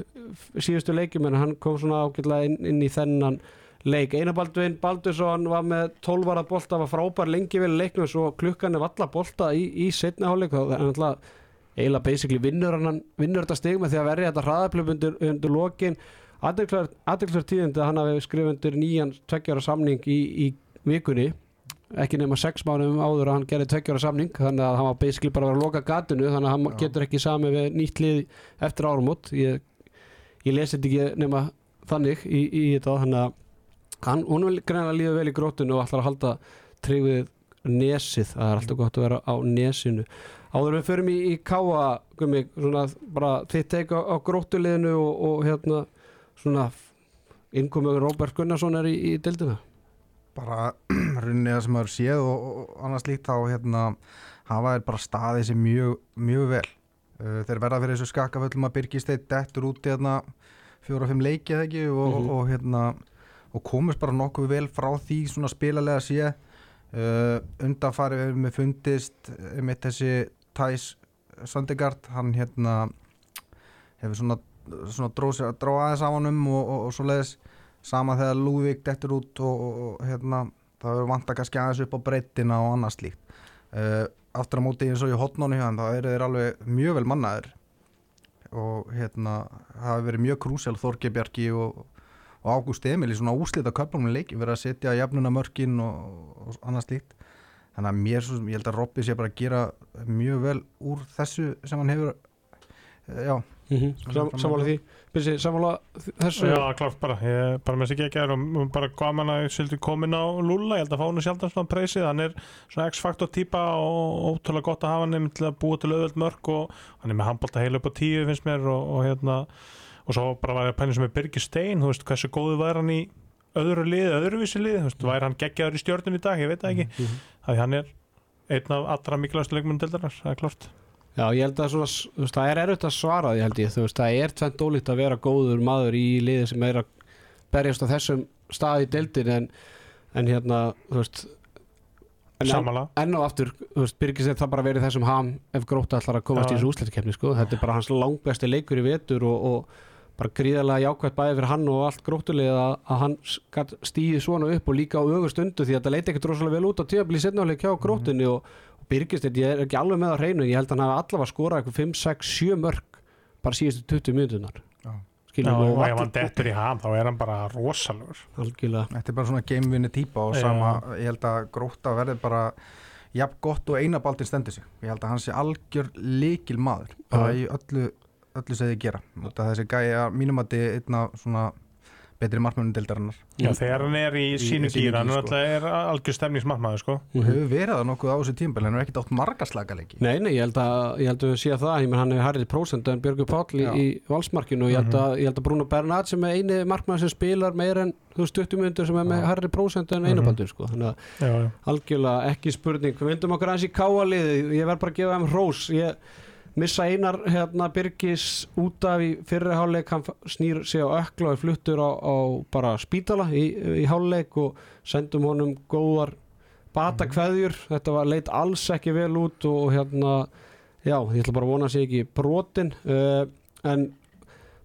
[SPEAKER 1] síðustu leikjum en hann kom svona ágætlega inn, inn í þennan leik. Einabaldvin Baldursson var með 12 ára bolta, var frábær lengi vel leiknum svo klukkan er valla bolta í, í setna hálfleik. Og það er náttúrulega eiginlega basically vinnur hann vinnur þetta stig með því að verja þetta hraðaplöf undir, undir lokin aðeinslega tíðindi að hann hafi skrifið undir nýjan tveggjara samning í, í vikunni. Ekki nema 6 mánum áður að hann gerði tveggjara samning þannig að hann var basically bara að vera að loka gatinu þannig að hann Já. getur ekki sami við nýtt lið eftir árumot ég, ég lesi þetta ekki nema þannig í, í þetta þannig að hann, hún vil greinlega líða vel í grótunu og ætlar að halda tryggvið nesið, það er alltaf gott að vera á nesinu. Áður við förum í, í káa gummi, svona bara þitt teika á grótuleginu og, og hérna svona innkomið Róbert Gunnarsson er í, í dildina
[SPEAKER 3] bara runniða sem maður séð og, og annars líkt þá hérna hafa er bara staðið sér mjög, mjög vel. Uh, þeir verða fyrir þessu skakaföllum að byrkist eitt dettur út í hérna fjóra-fimm leikið ekki og, mm -hmm. og hérna og komist bara nokkuð vel frá því svona spilalega sé uh, undanfarið við með fundist með þessi Thijs Sandegard hann hérna hefur svona, svona dróð aðeins á honum og, og, og svo leiðis sama þegar Lúvík dettur út og, hérna það hefur vant að kannski aðeins upp á breyttina og annað slíkt. Uh, aftur á móti eins og í hotnónu hérna þá eru þeir alveg mjög vel mannaður og hérna það hefur verið mjög krúsel Þorgebjarki og og Ágúst Emil í svona úslita köpnum leiki verið að setja jafnuna mörkin og, annað slíkt. Þannig að mér, ég held að Robby sé bara að gera mjög vel úr þessu sem hann hefur já
[SPEAKER 1] mm -hmm. Sam, Sammála. því, byrsi, sammála þessu?
[SPEAKER 2] Já, klart bara, ég bara með þess ekki ekki og bara gaman að svolítið komin á Lula, ég held að fá hann sjálf svona preysið, hann er svona X-faktor típa og ótrúlega gott að hafa hann til að búa til auðvöld mörk og hann er með handbólta heil upp á tíu finnst mér og, og hérna og svo bara var ég að penna sem er Birgir Stein þú veist, hversu góðu var hann í öðru lið, öðruvísi lið, þú veist, mm. væri hann geggjaður í stjórnum í dag, ég veit það ekki. Mm -hmm. að hann er einn af allra mikilvægstu leikmenn
[SPEAKER 1] Já, ég held að svona, veist, það er erfitt að svara því held ég, þú veist, það er tvent ólíkt að vera góður maður í liði sem er að berjast á þessum staði í dildin en, en hérna, þú veist En enn og aftur, þú veist, Birgis er það bara verið þessum ham ef gróta allar að komast ja. í þessu úslættikefni, sko, þetta er bara hans langbæsti leikur í vetur og, og bara gríðarlega jákvæmt bæði fyrir hann og allt gróttulega að, að hann stýði svona upp og líka á ögur stundu því að það leiti ekkert rosalega vel út á tíðabli setnáleik hjá gróttunni mm -hmm. og, og Birgist, ég er ekki alveg með á hreinu ég held að hann hafi allavega skorað eitthvað 5, 6, 7 mörg bara síðustu 20 minútunar skiljum
[SPEAKER 2] og ef hann dettur í ham þá er hann bara rosalur
[SPEAKER 1] algjörlega
[SPEAKER 3] Þetta er bara svona gamevinni típa og
[SPEAKER 2] Já.
[SPEAKER 3] sama, ég held að gróta verði bara jafn gott og eina baldin stendur sig. Ég held að hann sé algjör líkil maður, bara
[SPEAKER 1] Já.
[SPEAKER 3] í öllu, öllu sem þið gera. Þessi gæja mínum að þið einna svona betri markmönnum deildarinnar.
[SPEAKER 2] Já,
[SPEAKER 1] Mm.
[SPEAKER 2] þegar hann er í sínu gýra, hann er
[SPEAKER 3] sko.
[SPEAKER 2] er algjör stemningsmarkmaður, sko.
[SPEAKER 3] Og hefur verið það nokkuð á þessu tímpil, en er ekkert átt margaslaka leiki.
[SPEAKER 1] Nei, nei, ég held að, ég held að við sé það, ég menn hann er hærrið prósent en Björgur Páll í, í valsmarkinu og ég held, að, ég held að Bruno Bernat sem er eini markmann sem spilar meir en þú veist 20 myndur sem er með
[SPEAKER 3] Já.
[SPEAKER 1] hærrið prósent en
[SPEAKER 2] Mhm.
[SPEAKER 1] einabaldur sko, þannig að
[SPEAKER 2] Já, já.
[SPEAKER 1] algjörlega ekki spurning, við myndum okkur aðeins í káaliði, ég verð bara að gefa þeim hrós, ég missa einar hérna Birgis út af í fyrri hálfleik, hann snýr sig á ökla og fluttur á, á bara spítala í, í hálfleik og sendum honum góðar bata kveðjur, þetta var leit alls ekki vel út og, hérna já, ég ætla bara að vona að sé ekki brotin uh, en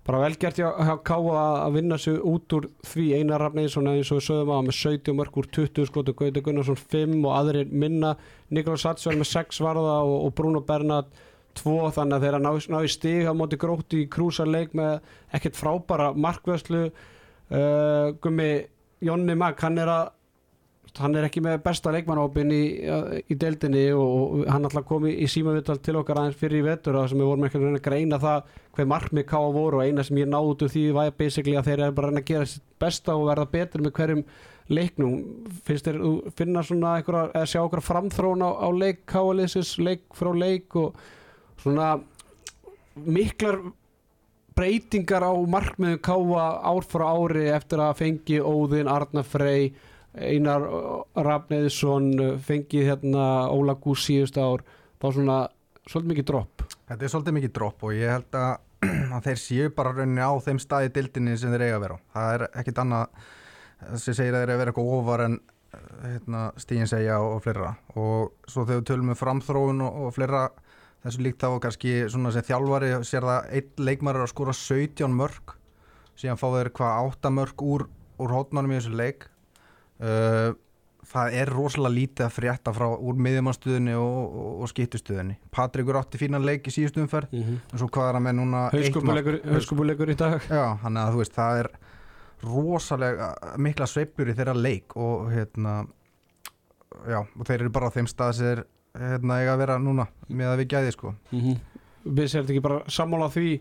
[SPEAKER 1] bara velgert hjá, hjá Káa að vinna sig út úr því. Einar Rafneinsson eins og við sögum á með 17 mörg úr 20 skotu Gauti Gunnarsson 5 og aðrir minna. Nikolás Satsjál með 6 varða og, og Bruno Bernat 2 þannig að þeirra ná, ná í stig á móti gróti í krúsarleik með ekkert frábara markvöðslu uh, Gummi Jonni Mag hann er að hann er ekki með besta leikmannópin í, í deildinni og, hann alltaf kom í, í símavital til okkar aðeins fyrir í vetur að sem við vorum ekki að reyna að greina það hver markmið ká voru og eina sem ég náðu út úr því var basically að þeir eru bara að reyna að gera sitt besta og verða betur með hverjum leiknum. Finnst þér, finna svona einhverja, eða sjá okkur framþrón á, á leik káaliðsins, leik frá leik og svona miklar breytingar á markmiðum káa ár frá ári eftir að fengi Óðinn, Arna Frey Einar Rafneiðsson fengi hérna Óla Gús síðust ár þá svona svolítið mikið dropp
[SPEAKER 3] Þetta er svolítið mikið dropp og ég held að, að þeir séu bara rauninni á þeim staði dildinni sem þeir eiga að vera á. Það er ekkit annað sem segir að þeir eiga að vera eitthvað ofar en hérna, stíðin segja og, og fleira og svo þegar við tölum með framþróun og, og fleira þessu líkt þá kannski svona sem þjálfari sér það einn leikmar er að skora 17 mörg síðan fá þeir hvað 8 mörg úr, úr hótnanum í þessu leik uh, það er rosalega lítið að frétta frá úr miðjumannstöðinni og, og, og skiptustöðinni Patrikur átti fínan leik í síðustu umferð
[SPEAKER 1] mm -hmm.
[SPEAKER 3] en svo hvað er hann með núna?
[SPEAKER 1] Hauðskupuleikur í dag
[SPEAKER 3] Já, hann að þú veist, það er rosalega mikla sveiflur í þeirra leik og hérna já, og þeir eru bara á þeim stað sem þeir hérna eiga að vera núna með að við gæði sko.
[SPEAKER 1] Mm -hmm. við séum þetta ekki bara sammála því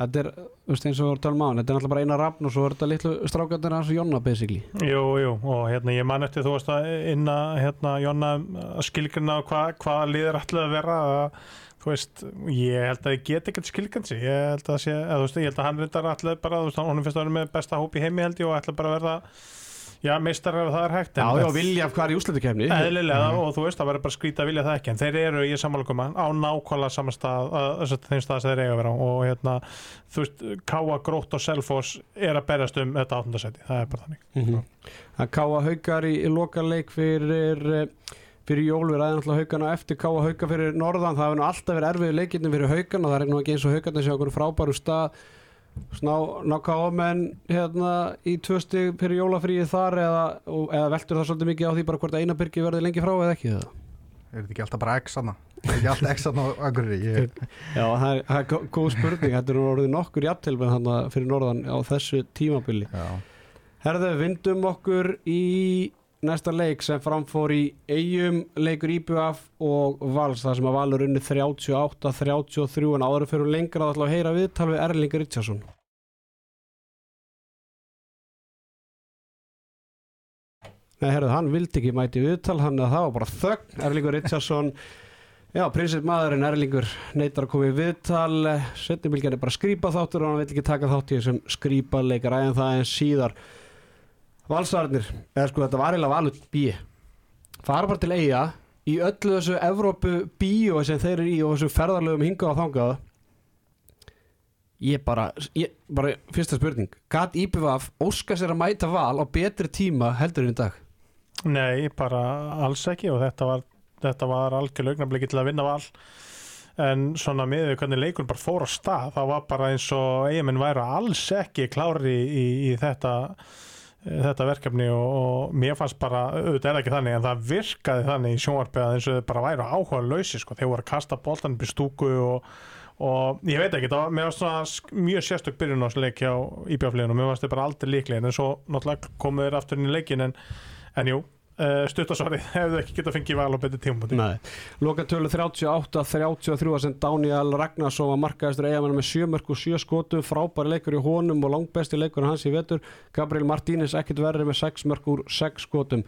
[SPEAKER 1] þetta er, þú veist eins og við vorum að tala um á þetta er náttúrulega bara eina rafn og svo er þetta litlu strákandir hans og Jonna basically.
[SPEAKER 2] Jú, jú, og hérna ég man eftir þú veist að inna hérna Jonna skilgrina hvað hva liður ætlaði að vera að, þú veist, ég held að ég get ekkert skilgrinn sig, ég held að sé að, þú veist, ég held að hann reyndar ætlaði bara, þú veist, hann finnst að vera með besta hóp í heimi held ég og ætlaði bara að verða já, meistarar það er hægt
[SPEAKER 1] Já, já, vilja af er í úslutukefni
[SPEAKER 2] eðlilega og þú veist það verður bara skrýta að vilja það ekki en þeir eru í samanlökum á nákvæmlega saman stað að, að, þeim stað sem þeir eiga að vera á. Og hérna þú veist Káa, Grótt og Selfoss er að berjast um þetta áttundasæti það er bara þannig.
[SPEAKER 1] Mhm. Það káa haukar í, í lokaleik fyrir fyrir jól við ræðum alltaf haugana eftir káa hauka fyrir norðan. Það hefur nú alltaf verið erfið ná, ná káa menn hérna í tvö stig fyrir jólafríið þar eða, eða veltur það svolítið mikið á því bara hvort að einabyrgi verði lengi frá eða ekki það
[SPEAKER 3] Er þetta ekki alltaf bara X hana? Er ekki alltaf X hana á Akureyri? Ég,
[SPEAKER 1] Já, það er, er góð spurning þetta er nú orðið nokkur jafntilbæð þannig fyrir norðan á þessu tímabili
[SPEAKER 3] já.
[SPEAKER 1] Herðu, vindum okkur í næsta leik sem framfór í eigum leikur IBF og Vals þar sem að Valur unni 38-33 en áður fyrir lengra að heyra viðtal við Erling Richardson Nei, herðu, hann vildi ekki mæti viðtal hann að það var bara þögn. Erlingur Richardson Já, prinsip maðurinn Erlingur neitar að koma í viðtal. Setjumilgjan er bara skrýpa þáttur og hann vil ekki taka þátt í þessum skrýpa leikar en það en síðar Valsarnir, eða sko þetta var eiginlega valur bí fara bara til eiga í öllu þessu Evrópu bíó sem þeir eru í og þessu ferðarlegum hingað og þangað. Ég bara, ég, bara fyrsta spurning, gat IPVF óska sér að mæta val á betri tíma heldur í dag?
[SPEAKER 2] Nei, bara alls ekki og þetta var, þetta var algjörlega augnablikki til að vinna val. En svona með hvernig leikur bara fór á stað þá var bara eins og eigamenn væri alls ekki klári í, í þetta þetta verkefni og, og mér fannst bara, auðvitað er ekki þannig en það virkaði þannig í sjónvarpið að eins og þau bara væri áhuga lausi sko, þeir voru að kasta boltan upp í stúku og, og ég veit ekki, það var, mér sk- mjög sérstök byrjun á leik hjá íbjáfliðinu og mér varst þið bara aldrei líklegin en svo náttúrulega komuð þér aftur inn í leikin en, en jú, uh, stuttasvarið hefðu ekki getað fengið val á tímpunkti
[SPEAKER 1] Nei, lokatölu 38-33 sem Daniel Ragnarsson var markaðistur eigamenn með 7 mörg og 7 skotum. Frábæri leikur í honum og langbesti leikur hans í vetur. Gabriel Martínez ekkert verri með 6 mörg úr 6 skotum.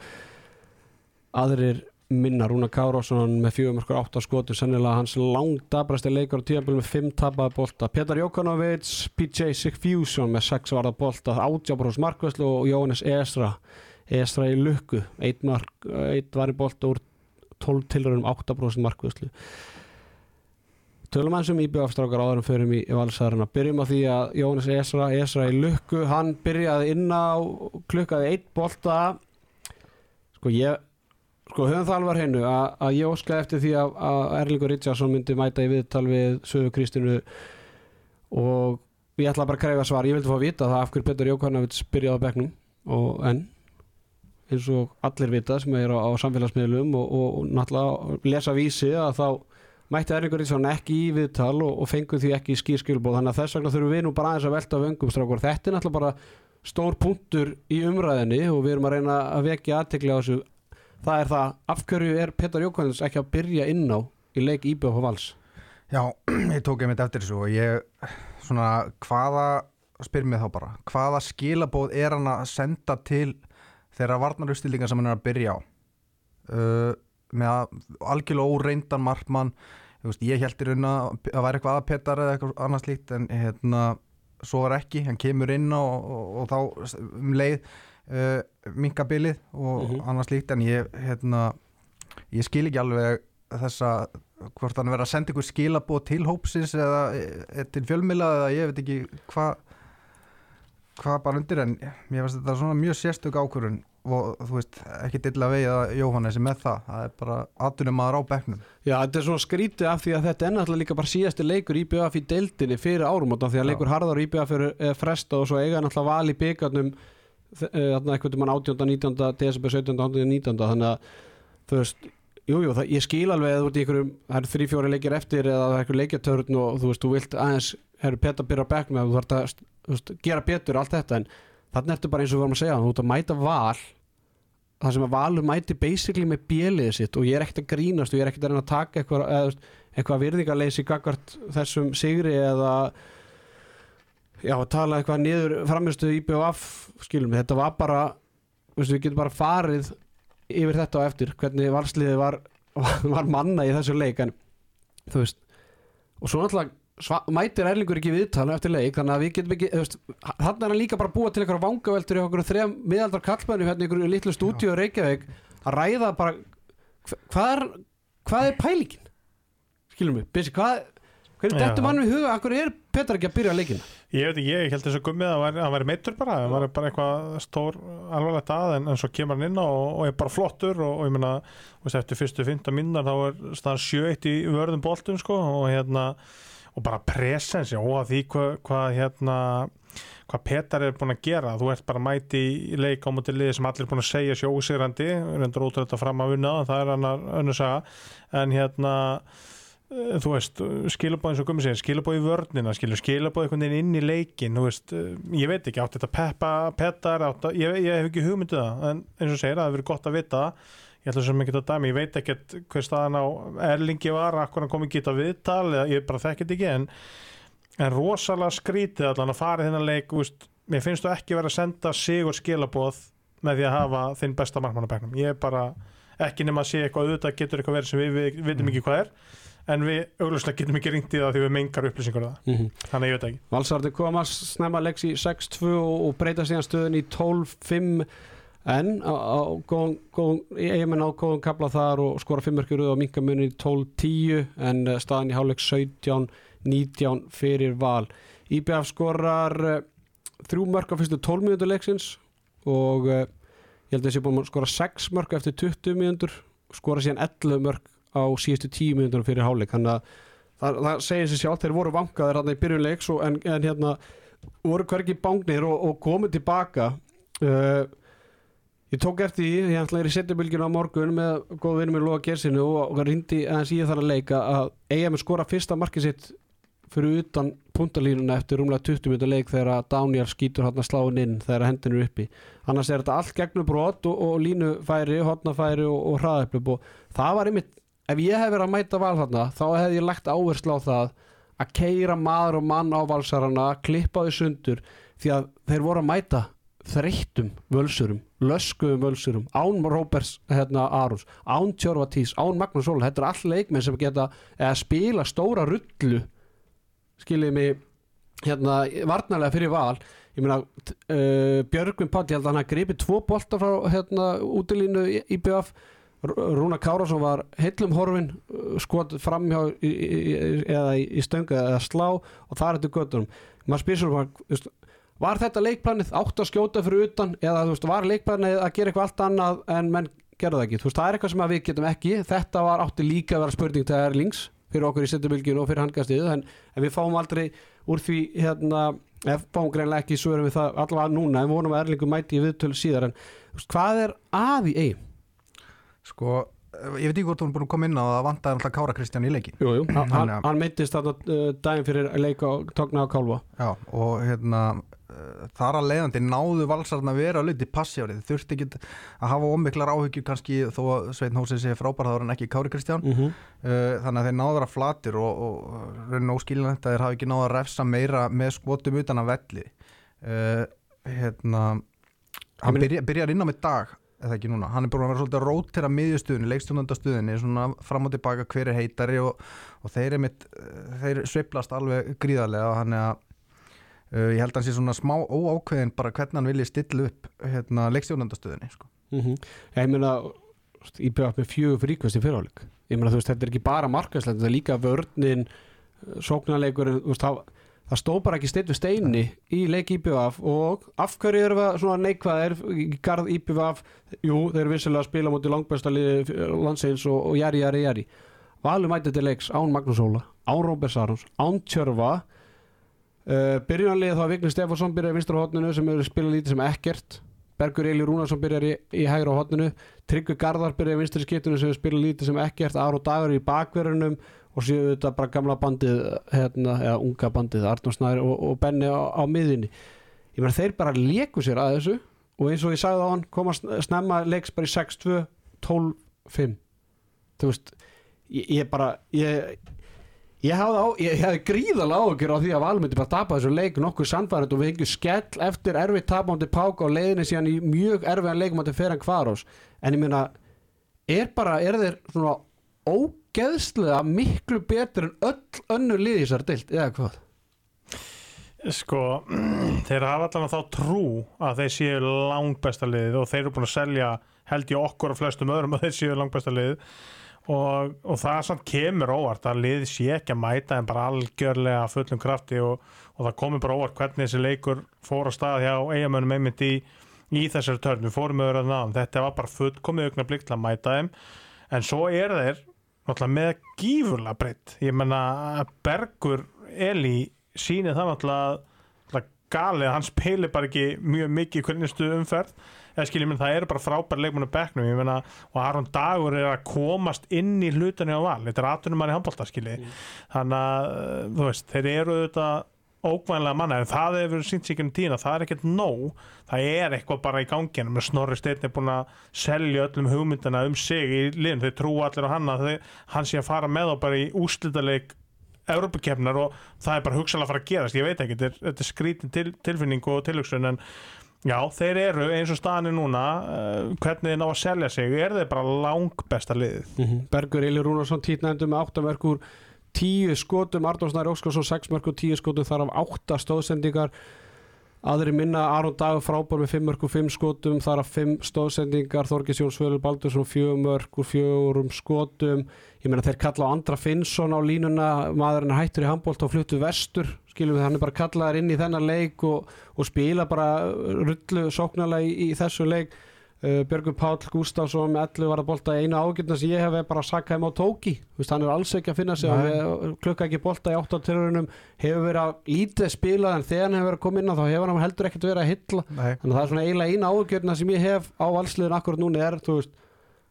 [SPEAKER 1] Aðrir minna Rúna Kárásson með 4 mörg og 8 skotum sennilega hans langdabrasti leikur á tíðanbíl með 5 tapaði bolta. Petar Jókanovic, PJ Sigfusion með 6 varða bolta, 80 brós markvæslu og Jóhannes Esra Esra í lukku, 1 mark 1 var í bolta úr 12 tilröðum 8% markvöðslu Tölum hans um íbjöfstrákar áðurum fyrir í, í valsæðarina Byrjum á því að Jóhannes Esra Esra í lukku, hann byrjaði inn á klukkaði eitt bolta. Sko ég sko höfum það alvar hennu að, að ég óskaði eftir því að, að Erlingur Richardson myndi mæta í viðtal við Söðu Kristínu og ég ætla bara að kræfa svar. Ég vildi fá að vita það af hverju Petur Jókannavits byrjaði á bekknum og en eins og allir vita sem er á, á samfélagsmiðlum og, og, og náttúrulega lesa vísi að þá mætti Erlingur Ríðsson ekki í viðtal og, og fengu því ekki í skýrskilbóð þannig að þess vegna þurfum við nú bara aðeins að velta af öngum strákur. Þetta er náttúrulega bara stór punktur í umræðinni og við erum að reyna að vekja aðtekli á þessu það er það, af hverju er Petar Jókvæðins ekki að byrja inn á í leik Íbjöf og Vals?
[SPEAKER 3] Já, ég tók einmitt eftir þessu og ég, svona, hvaða, spyr mig þá bara, hvaða skilabóð er hann að senda til þeirra varnaruppstillingar sem hann er að byrja á? Uh, með algjörlega óreyndan markmann, veist, ég held í raun að það væri eitthvað aðpetar eða eitthvað annað slíkt en hérna, svo er ekki, hann kemur inn og, og, og þá um leið uh, minkabilið og
[SPEAKER 1] Mhm.
[SPEAKER 3] annað slíkt en ég, hérna, ég skil ekki alveg þessa hvort hann verið að senda ykkur skilabóð til hópsins eða e, til fjölmila eða ég veit ekki hvað hvað bara undir en mér finnst þetta svona mjög sérstök ákvörun og þú veist, ekki dilla vegið að Jóhannes er með það, það er bara aðtunum maður á bekknum
[SPEAKER 1] Já, þetta er svona skrítið af því að þetta er náttúrulega líka bara síðasti leikur IBF í deildinni fyrir árum því að
[SPEAKER 3] Já.
[SPEAKER 1] leikur harðar IBF er, er fresta og svo eiga náttúrulega val í byggarnum eitthvað mann 18. 19. desember 17. 18. 19. þannig að þú veist, jújú, jú, ég skil alveg að þú einhverjum, það eru þrý, fjóri leikir eftir eða það er einhver leikjartörn og þú veist, þú vilt aðeins, herru Petar byrja bekknum eða þú þarf að veist, gera betur allt þetta en þannig ertu bara eins og við varum að segja þú ert að mæta val það sem að valur mæti basically með bjeliðið sitt og ég er ekkert að grínast og ég er ekkert að reyna að taka eitthvað, eða, eitthvað virðingarleysi gagvart þessum sigri eða já, að tala eitthvað niður framistu IBF skilum, þetta var bara veist, við getum bara farið yfir þetta á eftir, hvernig valsliðið var, var manna í þessu leik en þú veist og svo náttúrulega mætir Erlingur ekki viðtala eftir leik, þannig að við getum ekki þannig er hann líka bara að búa til einhverja vangaveltur í okkur þrejum miðaldar kallmennu hérna í einhverju litlu stúdíu í Reykjavík að ræða bara hva- hvað er, hvað er pælingin? Skilum við, Bissi, hvað hvernig
[SPEAKER 2] Já.
[SPEAKER 1] dettur mann við huga, akkur er Petar ekki að byrja leikina
[SPEAKER 2] Ég veit ekki, ég held þess að gummið að hann væri- hann væri meittur bara, hann væri bara eitthvað stór alvarlegt að en, en svo kemur hann inn og, og er bara flottur og, og ég veist, eftir fyrstu 15 minnar þá er staðan 7-1 í vörðum boltum sko og hérna og bara presens, já, og að því hvað hva, hérna hvað Petar er búin að gera, þú ert bara mæti í leik á mútið liði sem allir er búin að segja sér ósigrandi, reyndur ótrúið þetta fram að vinna það er annar önnur saga. En hérna eh, þú veist, skilabóð eins og gummi segir skilabóð í vörnina, skilabóð einhvern veginn inn í leikin, þú veist, eh, ég veit ekki átt þetta peppa, pettar, átt að, ég, ég hef ekki hugmyndu það, en eins og segir það hefur verið gott að vita það, ég ætla sem ekki að dæmi ég veit ekkert hver staðan á Erlingi var, akkur hann kom ekki að viðtal ég bara þekkit ekki, en en rosalega skrítið allan að fara í þennan leik, veist, mér finnst þú ekki verið að senda sigur skilabóð með því að hafa þinn besta markmannabæknum, ég er bara ekki nema að sé eitthvað auðvitað getur eitthvað verið sem við, við vitum ekki hvað er en við auglustlega getum ekki ringt í það því við mengar upplýsingur það,
[SPEAKER 1] mm -hmm.
[SPEAKER 2] þannig ég veit ekki.
[SPEAKER 1] Valsarði komast snemma leiks í 6-2 og, og breyta síðan stöðun í 12-5 en á, á góðum, góðum, eigamenn á góðum kapla þar og skora 5 mörkur og minka munni í 12-10 en eh, staðan í hálfleik 17-19 fyrir val. IBF skorar uh, þrjú mörk á fyrstu 12 minútur leiksins og uh, ég held að þessi búin að skora 6 mörk eftir 20 minútur skora síðan 11 mörk á síðustu 10 minútur fyrir hálfleik. Þannig að það, það segir sér sjálf þeir voru vankaðir hann í byrjunleiks og, en, en hérna voru hvergi bángnir og, og komið tilbaka uh, ég tók eftir því ég ætla að er í setjabylgjuna á morgun með góð vinnum með Lóa Gersinu og, rindi aðeins í það að leika að með skora fyrsta markið sitt fyrir utan puntalínuna eftir rúmlega 20 minnur leik þegar Daniel skýtur hann að sláin inn þegar hendin er uppi. Annars er þetta allt gegnum brot og, og línufæri, hotnafæri og, og hraðöflub og það var einmitt ef ég hef verið að mæta val þarna þá hef ég lagt áherslu á það að keira maður og mann á valsarana klippa þau sundur því að þeir voru að mæta þreyttum völsurum, löskuðum völsurum án Róberts hérna, Arons án Tjörvatís, án Magnús Sól þetta er all leikmenn sem geta eða spila stóra rullu skiljið mig hérna, varnarlega fyrir val. Ég meina uh, Björgvin að hann hafa gripið tvo bolta frá hérna, útilínu í, í BF Rúna Kárásson var heillum horfin skot framhjá í, í, eða í, stöngu eða slá og það er þetta göttunum maður spyr svo var, þetta leikplanið átt að skjóta fyrir utan eða veist, var leikplanið að gera eitthvað allt annað en menn gerða það ekki, veist það er eitthvað sem við getum ekki. Þetta var átti líka að vera spurning til Erlings fyrir okkur í setjubilginu og fyrir handgastiðu en, en við fáum aldrei úr því hérna, ef fáum greinlega ekki svo erum við það allavega núna en vonum að Erlingu mæti í viðtölu síðar. En veist, hvað er að í eigin?
[SPEAKER 3] Sko, ég veit ekki hvort hún er búin að koma inn á að vantaði alltaf Kára Kristján í leikin
[SPEAKER 1] Jú, jú, hann, hann meittist þarna uh, daginn fyrir leika og tókna á kálfa.
[SPEAKER 3] Já, og hérna uh, þar að leiðandi náðu valsarna að vera luti passjárið, þurfti ekki að hafa ómiklar áhyggju kannski þó að Sveitn Hósið sé frábær þá er hann ekki Kári Kristján.
[SPEAKER 1] Mm -hmm.
[SPEAKER 3] uh, þannig að þeir náðu að vera flatir og, og raunin óskilinætt að þeir hafa ekki náðu að refsa meira með skotum utan að velli. Uh, hérna hann
[SPEAKER 1] meina-
[SPEAKER 3] byrja, byrjar inn á mitt dag eða ekki núna, hann er búin að vera svolítið að rótera miðjustuðinni, leikstjónandastuðinni, svona fram og tilbaka hver er heitari og, og þeir, mitt, þeir sveiflast alveg gríðarlega og hann er að uh, ég held að hann sé svona smá óákveðin bara hvernig hann vilji stilla upp hérna, leikstjónandastuðinni sko.
[SPEAKER 1] Ég meina íbjöða með fjögur fríkvæst í fyriráleik ég meina þú veist þetta er ekki bara markaslega þetta er líka vörnin, sóknarleikur þú veist það, það stóð bara ekki steitt við steini í leik IBVF og af hverju eru við svona neikvæðir í garð IBVF jú, þeir eru vissilega að spila mútið langbæsta liði landsins og, og jæri, jæri, jæri Valur mætið til leiks án Magnús Óla án Róbert Sarons, án Tjörfa uh, byrjunarliðið þá Vigni Stefánsson byrjar í vinstra hótninu sem eru spila lítið sem ekkert. Bergur Eli Rúnarsson byrjar í, í hægra hótninu Tryggvi Garðar byrjar í vinstri skiptinu sem spila lítið sem ekkert. Ár og Dagur í bakverðunum og séu þetta bara gamla bandið hérna, eða unga bandið, Arnur Snær og, og Benni á, á miðinni ég meina þeir bara leku sér að þessu og eins og ég sagði á hann, koma sn- snemma leiks bara í 6-2, 12-5 þú veist ég, ég bara ég, ég hafði, gríðalega áhugjur á því að Valur myndi bara tapa þessu leik nokkuð sannfærið og við hengjum skell eftir erfið tapmándi Pák á leiðinni síðan í mjög erfiðan leikum að fyrir hann Kvarós en ég meina er bara, er þeir svona ógeðslega miklu betur en öll önnur liði þessar dild eða hvað?
[SPEAKER 2] Sko, þeir hafa allan þá trú að þeir séu langbesta liðið og þeir eru búin að selja held ég okkur og flestum öðrum að þeir séu langbesta liðið. Og, og það samt kemur óvart að liðið sé ekki að mæta en bara algjörlega fullum krafti og, og það komur bara óvart hvernig þessi leikur fór á stað hjá eigamönnum einmitt í, í þessari törn, við fórum öðru að náðum, þetta var bara fullkomið augna til að mæta þeim. En svo er þeir náttúrulega með gífurlega breytt. Ég menna Bergur Eli sýnir það náttúrulega galið að hann spilir bara ekki mjög mikið í hvernistu umferð. Eða skiljið minn það eru bara frábæri leikmennu bekknum ég menna og Aron Dagur er að komast inn í hlutinni á val. Þetta er aðtunum mann í handbólta skiljið þannig að þú veist þeir eru auðvitað ókvænlega manna en það hefur sínt sig um tíðina, það er ekkert nóg. Það er eitthvað bara í ganginu með Snorri Steinn er búin að selja öllum hugmyndina um sig í liðin, þeir trú allir á hann að hann sé að fara með þá bara í úrslitaleik Európa-kefnar og það er bara hugsalega að fara að gerast, ég veit ekki þetta er, skrítin til, tilfinning og tilhugsun en já, þeir eru eins og staðan er núna uh, hvernig þeir ná að selja sig er þeir bara langbesta liðið?
[SPEAKER 1] Bergur Eli Rúnarsson títnændum með 8 10 skotum, Arnór Snær Óskarsson 6 mörgur 10 skotum, þar af 8 stóðsendingar. Aðri minna Aron Dagur frábár með 5 mörgur 5 skotum, þar af 5 stóðsendingar. Þorgis Jón Svölur Baldursson 4 mörgur 4 skotum. Ég meina þeir kalla á Andra Finnsson á línuna. Maðurinn hættur í handbólt og fluttu vestur skilum við, hann er bara kallaður inn í þennan leik og, og spila bara rullu sóknarlega í, í þessu leik Uh, Björgur Páll Gustafsson með 11 var að bolta einu ágjörna sem ég hef bara að sakka heim á tóki. Vist, hann er alls ekki að finna sig hann klukka ekki bolta í 8 törunum hefur verið að lítið spilað en þegar hann hefur verið að koma inn á þá hefur hann heldur ekkert verið að hitla
[SPEAKER 3] Nei.
[SPEAKER 1] þannig að það er svona eiginlega eina ágjörna sem ég hef á valsliðin akkurat núna er veist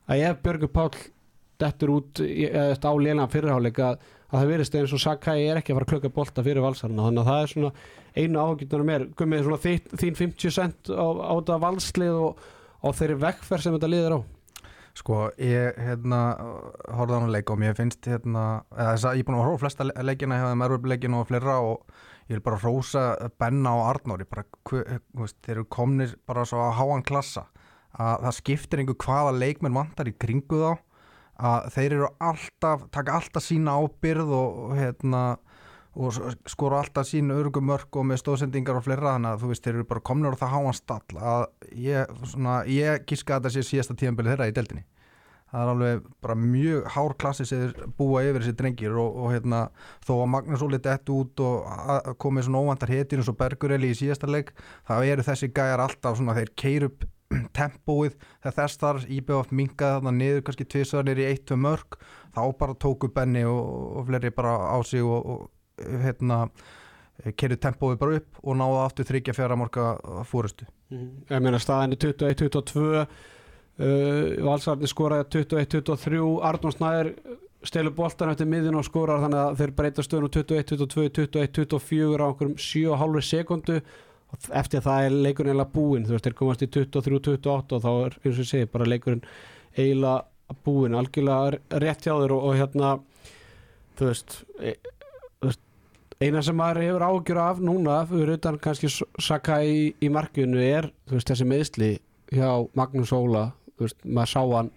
[SPEAKER 1] að ef Björgur Páll dettur út á lélega fyrirháleik að, að það verðist eins og Sakai er ekki að fara að klukka bolta fyrir valsarna þannig að það er svona einu áhugjörnum mér gummið svona þín 50 cent á, á þetta valslið og á þeirri vekkferð sem þetta liður á?
[SPEAKER 3] Sko, ég hérna horfði á hann leik og mér finnst hérna eða þess að ég er búin að horfa flesta le- leikina hefði mærvöfleikinu og fleira og ég vil bara hrósa Benna og Arnóri bara, veist, þeir eru komnir bara svo að háan klassa að það skiptir einhver hvaða leikmenn vantar í kringu þá að þeir eru alltaf, taka alltaf sína ábyrð og hérna og skora alltaf sín örgum mörg og með stóðsendingar og fleira þannig að þú veist þeir eru bara komnir á það háan stall að ég, svona, ég gíska að þetta sé síðasta tíðanbili þeirra í deildinni. Það er alveg bara mjög hár klassi sem búa yfir þessi drengir og, og hérna þó að Magnús Óli dett út og komið svona óvantar hetir eins og Bergureli í síðasta leik það eru þessi gæjar alltaf svona þeir keir upp tempóið þegar þess þar íbjöf minkaði þarna niður kannski tvisvarnir í eitt, tvö mörg þá bara tóku Benni og, og fleiri bara á sig og, og hérna keirið tempóið bara upp og náðu aftur þryggja fjara morga fórustu
[SPEAKER 1] ég meina staðinni 21-22 uh, Valsarni skoraði 21-23 Arnón Snæður stelur boltan eftir miðin og skorar þannig að þeir breyta stöðun 21-22, 21-24 á einhverjum 7,5 sekundu eftir það er leikurinn eiginlega búinn þú veist, þeir komast í 23-28 og þá er eins og segi, bara leikurinn eiginlega búinn, algjörlega rétt hjá þeir og, og hérna e, þú veist eina sem maður hefur ágjur af núna fyrir utan kannski Saka í, í markinu er veist, þessi meðsli hjá Magnús Óla. Veist, maður sá hann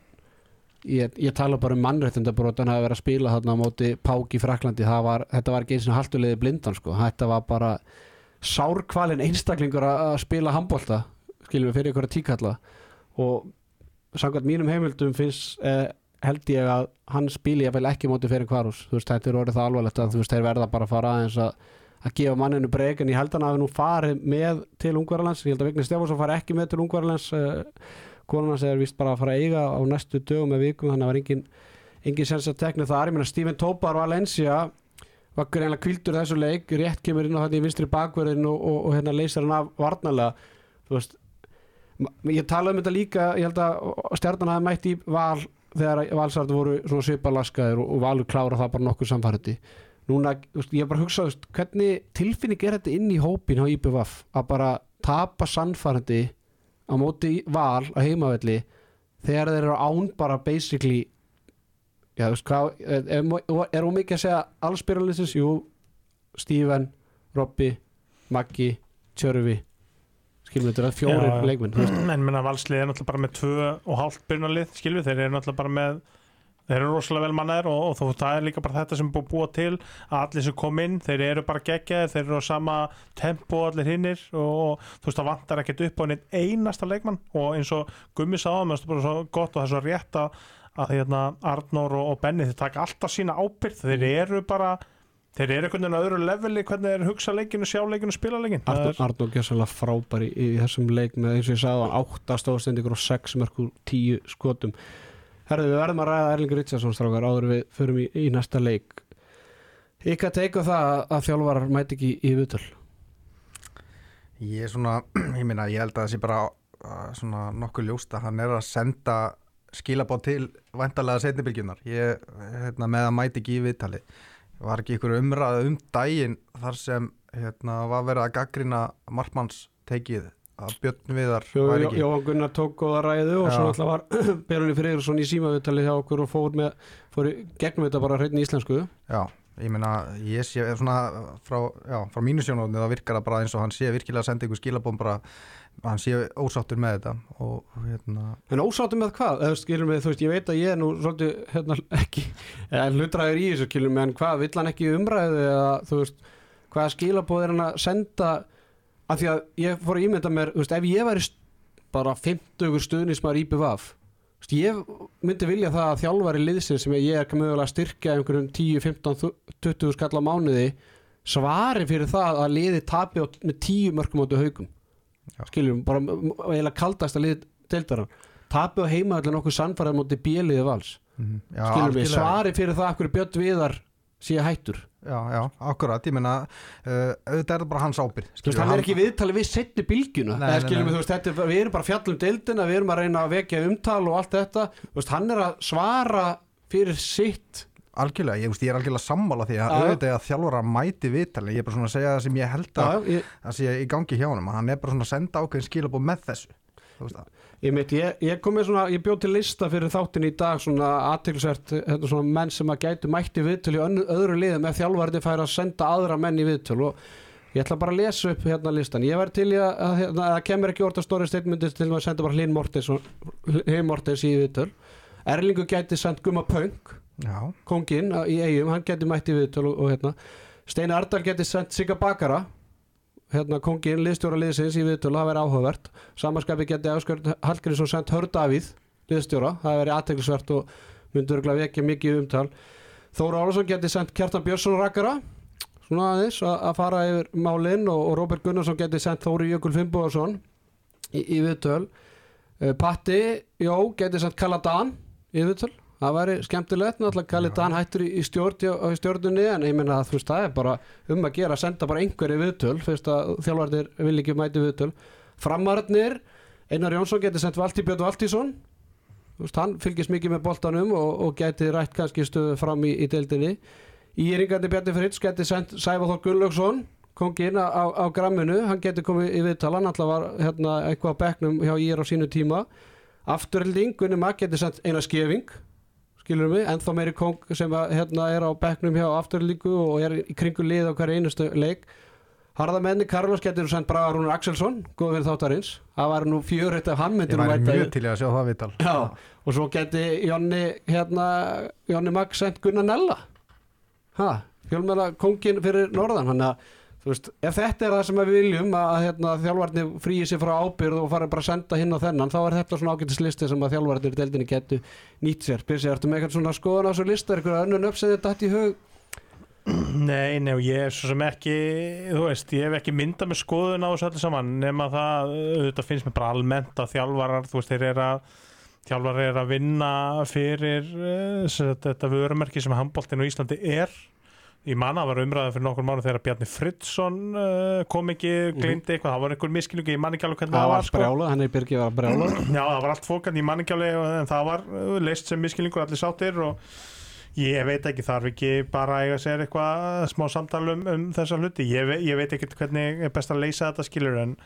[SPEAKER 1] ég, ég tala bara um mannréttindabrót hann hafi verið að spila þarna á móti Pák í Fraklandi var, þetta var ekki eins og haltulegði blindan sko. þetta var bara sárkvalin einstaklingur að spila handbolta skiljum við fyrir ykkur að tíkalla. Og samkvæmt mínum heimildum finnst eh, held ég að hann spili ég vel ekki móti fyrir kvarús þú veist þetta er orðið það alvarlegt að þú veist þeir verða bara að fara aðeins að, að gefa manninu breyk en ég held hann að hafi nú farið með til Ungverðarlands, ég held að Vigni Stefánsson fari ekki með til Ungverðarlands konan hans er vist bara að fara að eiga á næstu dögum með vikum þannig að það var engin, engin sens að tekna það ég meina Steven Tobar Valencia var greinlega kvildur þessu leik. Rétt kemur inn á þetta í vinstri bakverðin og, og, og hérna leysir hann af varnalega þú veist ég talaði um þetta líka, ég held að stjarnan hafi mætt í val þegar valsarði voru svona svipalaskaðir og, og valur klára það bara nokkuð samfærandi. Núna, veist, ég bara hugsað þú veist, hvernig tilfinning er þetta inn í hópin á IPVF að bara tapa sannfærandi á móti val á heimavelli þegar þeir eru án bara basically já, veist, hvað er, hún mikið að segja allspyrjalisins, jú Steven, Robby Maggi, Tjörfi skilum við þetta er fjórir leikmenn
[SPEAKER 2] en minna valslið er náttúrulega bara með tvö og hálft byrjunarlið, skilju, þeir eru náttúrulega bara með þeir eru rosalega vel mannaðir og, og þú, það er líka bara þetta sem er búið að búa til að allir sem kom inn, þeir eru bara geggjaðir þeir eru á sama tempo allir hinnir og, og þú veist það vantar ekkert upp á neitt einasta leikmann. Og eins og Gummi sáðum, það er bara svo gott og það er svo rétt að, að hérna, Arnór og, og Benni þeir taka alltaf sína ábyrgð, þeir eru bara þeir eru einhvern veginn á öðru leveli hvernig þeir hugsa leikinu, sjá leikinu, spila leikin
[SPEAKER 1] Arnór, Arnór Gjössalega frábær í, í þessum leik með eins og ég sagði hann, átta stóðstendikur og sex mörgur tíu skotum. Herðu, við verðum að ræða Erlingur Ritsarsson strákar áður en við förum í, í næsta leik. Ykkar teiku það að, að þjálfarar mæti ekki í, viðtöl?
[SPEAKER 3] Ég er svona, ég meina, ég held að það sé bara svona nokkuð ljóst að hann er að senda skilabóð til væntalega setnibilgjunar. Ég, hérna, að. Var ekki ykkur umræða um daginn þar sem, hérna, var verið að gaggrina markmanns tekið að Björn Viðar
[SPEAKER 1] Jó, Jó,
[SPEAKER 3] ekki.
[SPEAKER 1] Jóhann Gunnar tók góða ræðu og svo alltaf var Berunni Freyrsson í símaviðtali hjá okkur og fór, með, fór gegnum þetta bara hreitni íslensku
[SPEAKER 3] Já, ég meina, ég sé svona frá, já, frá mínu sjónóðinu þá virkar það bara eins og hann sé virkilega að senda ykkur skilabóð bara, hann sé ósáttur með þetta og hérna
[SPEAKER 1] En ósáttum með hvað? Eða, skilum við, þú veist, ég veit að ég er nú svolítið hérna, ekki, eða hlutræður í þessu skilum en hvað, vill hann ekki umræðu eða þú veist, hvaða skilabóð er hann að senda af því að ég fór að ímynda mér, veist, ef ég væri bara 50 stuðnismar í BVF ég myndi vilja það að þjálfari liðsinn sem ég er mögulega að styrkja einhverjum 10, 15, 20 skall á mánuði svari fyrir það að liði tapi á, með 10 mörgum áttu haugum. Skiljum, bara eiginlega kaldast að liði deildaran tapi á heima allir nokkuð sannfærið móti bíliði vals.
[SPEAKER 3] Mhm. Já,
[SPEAKER 1] skiljum við,
[SPEAKER 3] algjörlega.
[SPEAKER 1] svari fyrir það okkur Björn Viðar sé hættur.
[SPEAKER 3] Já, já, akkurat, ég meina uh, auðvitað er það bara hans ábyrð
[SPEAKER 1] Þú veist, hann er ekki í viðtali við setni bylgjuna.
[SPEAKER 3] Nei, nei,
[SPEAKER 1] skiljum
[SPEAKER 3] nei.
[SPEAKER 1] við, veist, þetta, er- við erum bara fjallum deildina við erum að reyna að vekja umtal og allt þetta. Veist, hann er að svara fyrir sitt
[SPEAKER 3] algjörlega, ég, ég er algjörlega sammála því að auðvitað að þjálfara mæti viðtali ég er bara svona að segja það sem ég held að það sé í gangi hjá að hann er bara svona að senda ákveðin skilabóð með þessu
[SPEAKER 1] ég, mitt, ég, ég kom með svona, ég bjóð til lista fyrir þáttin í dag svona aðtilsvert hérna svona menn sem að gætu mætti viðtöl í önnu, öðru liðum ef þjálfarði fær að senda aðra menn í viðtöl og ég ætla bara að lesa upp hérna listan. Ég væri til í að, að, hérna, að kemur ekki orða stóri steitmyndis til að senda bara Hlinn Mortens Mortens í viðtöl. Erlingu gæti sendt Gumma Pöng
[SPEAKER 3] Já,
[SPEAKER 1] konginn í eigum, hann geti mætt í viðtöl og, og hérna, Steini Ardal geti sendt Sigga Bakara hérna konginn, liðstjóra liðsins í viðtöl það væri áhugavert, samanskapi geti Áskjörn Hallgrímsson sendt Hör Davíð liðstjóra, það væri aðteglisvert og myndur vekja mikið umtal. Þóra Álfsson geti sendt Kjartan Björnsson Rakara svona aðeins að fara yfir málinn og, og Róbert Gunnarsson geti sendt Þóri Jökul Fimboðarsson í, í viðtöl. Uh, Patti, Jó, geti sendt Kaladan í viðtöl það væri skemmtilegt, náttúrulega Kalli Dan hættur í, í stjórn, í stjórnunni en ég menna að þú veist það er bara um að gera að senda bara einhverju viðtöl fyrst að þjálfarnir vil ekki mæti viðtöl. Framararnir, Einar Jónsson geti sendt Valtí Björn Valtísson þú veist, hann fylgist mikið með boltanum og, og geti rætt kannski stöðu fram í, í deildinni. Íringandi Bjarni Fritz geti sendt Sæfaþór Gunnlaugsson konginn á, á, á gramminu, hann geti komið í viðtal hann alltaf var hérna, eitthvað á bekknum hjá Ír á sínu tíma. Afturhilding, Gunni Magg geti sendt eina skefing skilur mig, ennþá meiri kong sem að, hérna, er á bekknum hjá afturhildingu og er í kringu lið á hverju einustu leik. Harðamenni Karlos getur sendt Braga Rúnar Axelsson góð fyrir þáttarins, það var nú fjörreitt af hann
[SPEAKER 3] ég
[SPEAKER 1] í-
[SPEAKER 3] mjög til að sjá það viðtal.
[SPEAKER 1] Já, og svo geti Jonni hérna, Jonni Magg sendt Gunnar Nella. Ha, fjölmjöla kongin fyrir norðan hann að veist, ef þetta er það sem við viljum að hérna, þjálfarnir fríi sér frá ábyrð og fara bara að senda hinn á þennan þá er þetta svona ágætislisti sem að þjálfarnir í deildinni getu nýtt sér, Byrsi, ertu með eitthvað svona skoðan á þessu lista, er eitthvað önnun uppsæðið dætt í hug?
[SPEAKER 2] Nei, nei, ég er svo sem ekki, þú veist, ég hef ekki myndað með skoðun á þessu öllu saman nema það, þetta finnst mér bara almennt að þjálfarar, þú veist, þeir eru að þjálfarar eru að vinna fyrir uh, þetta vörumerki sem handbóltinn á Íslandi er Ég manna að var umræða fyrir nokkur mánu þegar Bjarni Fridsson uh, kom ekki, glemdi eitthvað, það var einhver miskilningu, ég man ekki alveg hvernig
[SPEAKER 1] það
[SPEAKER 2] það
[SPEAKER 1] var
[SPEAKER 2] var sko.
[SPEAKER 1] brjála, hann er byrgið var brjála
[SPEAKER 2] Já, það var allt fókand, ég man ekki alveg en það var uh, leist sem miskilningur allir sáttir og ég veit ekki, þarf ekki bara að eiga að segja eitthvað smá samtal um, um þessa hluti. Ég, ve ég veit ekki hvernig er best að leysa þetta skilur en,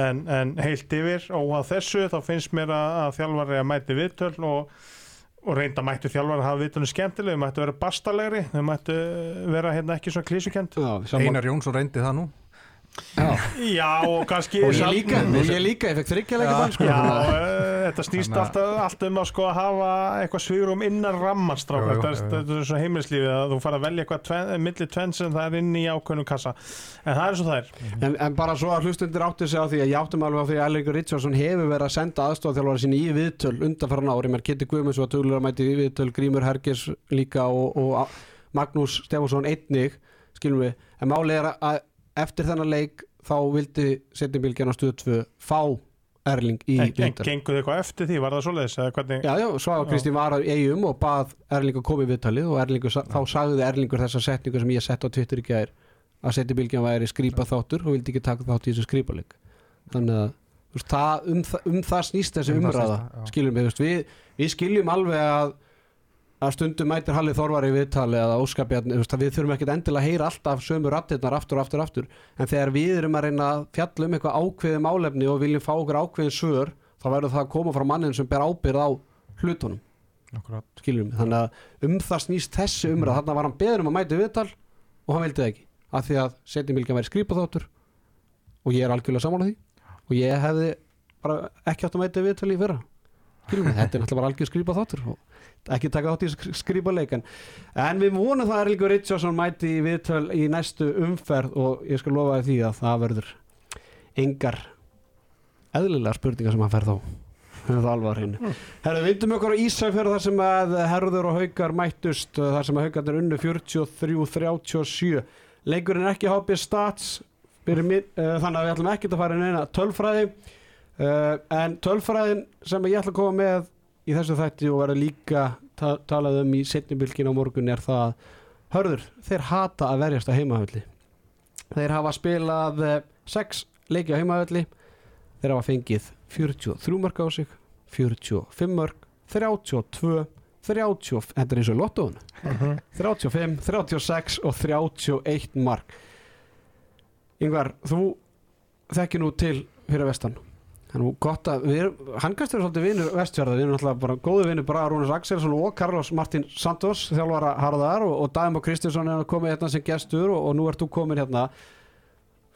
[SPEAKER 2] en, en heilt yfir og að þessu þá finnst mér að, að þjálfari að mæti viðtöl og, og reynda mættu þjálfari að hafa viðtölun skemmtileg þau mættu vera bastalegri, þau mættu vera hérna ekki svona klísukent
[SPEAKER 3] Einar Jónsson reyndi það nú
[SPEAKER 1] Já,
[SPEAKER 2] Já, og kannski
[SPEAKER 1] og ég líka, og ég líka, ég fekk þryggjalega bann sko.
[SPEAKER 2] Já, uh, þetta snýst alltaf, alltaf um að sko að hafa eitthvað svírum innan rammanstrák þetta, er- er svona heimilislífið að þú fara að velja eitthvað tven, milli tvenn sem það er inn í ákveðnum kassa. En það er svo það er.
[SPEAKER 1] En, en bara svo að hlustundir áttu sig á því að ég áttum alveg á því að Erlingur Richardson hefur verið að senda aðstofþjálfara sinni í viðtöl undanfæran ári, menn Kitty Guðmunds var tölur að mæti í viðtöl, Grímur Hergis líka og, og Magnús Stefánsson einnig, skilum við. En málið er að eftir þennan leik þá vildi setjumbilgjana stöð 2 fá Erling í viðtöl
[SPEAKER 2] gengur þið eitthvað eftir því, var það svoleiðis eða hvernig,
[SPEAKER 1] Já, já, svo að Kristín var að eigum og bað Erling að koma í viðtalið og Erlingur, sa- þá sagði Erlingur þessa setningu sem ég sett á Twitter í gær að setjubilgjan væri skrýpa þáttur og vildi ekki taka þátt í þessu skrýpaleg þannig að það, um, það, um það snýst þessi
[SPEAKER 3] Um
[SPEAKER 1] umræða
[SPEAKER 3] snýst
[SPEAKER 1] skiljum við, við, við skiljum alveg að að stundum mætir Halli Þorvar í viðtali eða óskapjarni, að við þurfum ekkert endilega að heyra alltaf sömu rattirnar aftur og aftur aftur. En þegar við erum að reyna að fjalla um eitthvað ákveðið málefni og viljum fá okkur ákveðin svör þá verður það að koma frá mannin sem ber ábyrð á hlutunum. Skiljum þannig að um það snýst þessi umræð, þarna var hann beður um að mæta viðtal og hann vildi ekki, af því að setjumilgjan væri skrýpa þáttur og ég er algjörlega sammála því. Og ég hefði bara ekki átt að mæta viðtal í fyrra við, þetta er náttúrulega bara algjör skrýpa þáttur ekki taka þátt í skrýpa leikan en við vonum það að Erlingur Richardson mæti í viðtal í næstu umferð og ég skal lofa því að það verður engar eðlilega spurningar sem hann fer þá það er alvar hinn Herðu, vindum okkur á Ísafjörð þar sem að Herður og Haukar mættust þar sem að Haukarnir unnu 43-37 leikurinn er ekki hápið stats uh, þannig að við ætlum ekki að fara inn eina tölfræði uh, en tölfræðin sem ég ætla að koma með í þessu þætti og verða líka ta talað um í setnibilgin á morgun er það að Hörður, þeir hata að verjast á heimahölli þeir hafa spilað 6 leiki á heimahölli þeir hafa fengið 43 mörg á sig 45 mörg 32, 30, þetta er eins og lottóðun
[SPEAKER 2] Mhm.
[SPEAKER 1] 35, 36 og 31 mark. Yngvar, þú þekki nú til fyrir vestan Er nú gott að við erum, hann kannski er svolítið vinur vestfjörða, við erum alltaf bara góðu vinur bara Rúnus Axelsson og Carlos Martin Santos þjálfara Harðar og, og Dagmar Kristjánsson er að koma hérna sem gestur og, og nú ert þú komin hérna.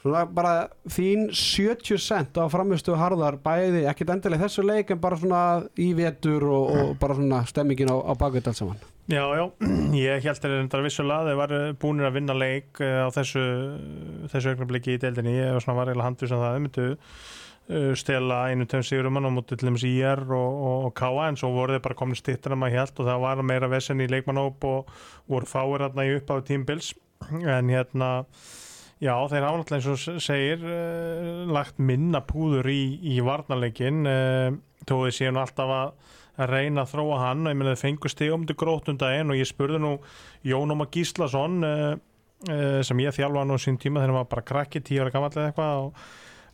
[SPEAKER 1] Svona bara þín 70 cent á framistu Harðar bæði, ekkert endilega í þessu leik en bara svona í vetur og, og bara svona stemmingin á, á bakveit allt saman.
[SPEAKER 2] Já, já, ég held þeir reyndar vissulega þeir var búinir að vinna leik eh, á þessu, þessu augnabliki í deildinni. Ég var svona var eiginlega handvis að það uh, stela einu tveim sigurum á móti til dæmis IR og, og, og KA en svo voru þeir bara komin stittir en maður held og það var meira vesen í leikmannóp og voru fáir hérna í upp á tímbils en hérna já þeir hafa náttúrulega eins og segir uh, lagt minna púður í, í varnarleikin þeir séu nú alltaf að að reyna að þróa hann. Og ég meina þeir fengu stigum til grótundaginn og ég spurði nú Jón Ómar Gíslason uh, uh, sem ég þjálfa nú sín tíma þegar var bara krakki, tíu ára gamall eða eitthvað og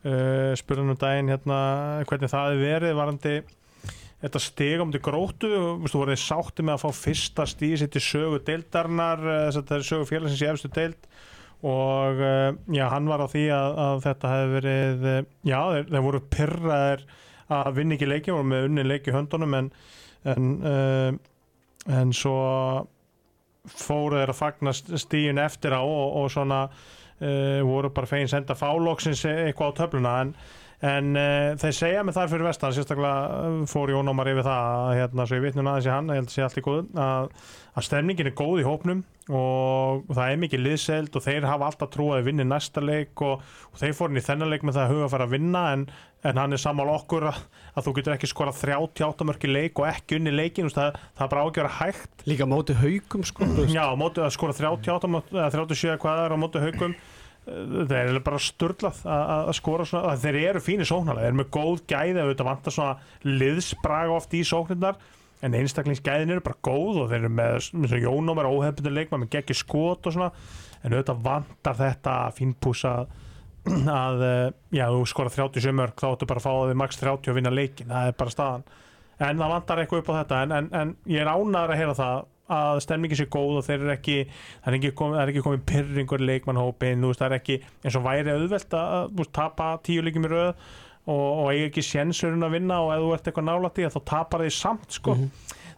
[SPEAKER 2] uh, spurði nú daginn hérna hvernig það hefði verið varandi þetta stigum til grótu þú voruð sátti með að fá fyrsta stíð sitt í sögu deildarnar uh, þetta er sögu félagsins í efstu deild? Og uh, já, hann var á því að, að þetta hefði verið já, þeir, þeir voru pyrraðir að vinna ekki leiki, voru með unni leiki höndunum en en, uh, en svo fóru þeir að fagna stíun eftir á og, og svona uh, voru bara fegin senda fálóksins eitthvað á töfluna en, en uh, þeir segja með þar fyrir vestan sérstaklega uh, fór Jón Ómar yfir það að, hérna, svo ég vitnum aðeins í hann, ég held að sé allt í góð að, að stemningin er góð í hópnum og það er mikið liðseld og þeir hafa alltaf trú að vinni næsta leik og, og þeir fóru inn í þennan leik með það að huga að fara að vinna en, en hann er sammála okkur að, að þú getur ekki skorað 38 mörki leik og ekki unni leikin það, það bara ágjör hægt
[SPEAKER 1] Líka móti haugum sko.
[SPEAKER 2] Já, móti að skora 38 mot- eða 37 eða hvað er á móti haugum þeir eru bara sturlað að, að að skora svona, að þeir eru fínir sóknarlega þeir eru með góð gæði, auðvitað vantar svona liðsbraga oft í sóknirnar en einstaklingsgæðin eru bara góð og þeir eru með, Jónum er óhefndur leikmann með geggi skot og svona en auðvitað vantar þetta fínpúsa að eh, já, þú skora 37 mörg þá áttu bara að fá því max 30 og vinna leikin það er bara staðan en það vantar eitthvað upp á þetta en, en, en ég er ánæður að heyra það að stemningi sé góð og þeir eru ekki það er ekki það er ekki komið pyrringur leikmannhópin, veist, það er ekki eins og væri auðvelt að veist, tapa tíu líkjum í röð og, og eiga ekki sénsurinn að vinna og ef þú ert eitthvað það, þá tapar þeir samt sko.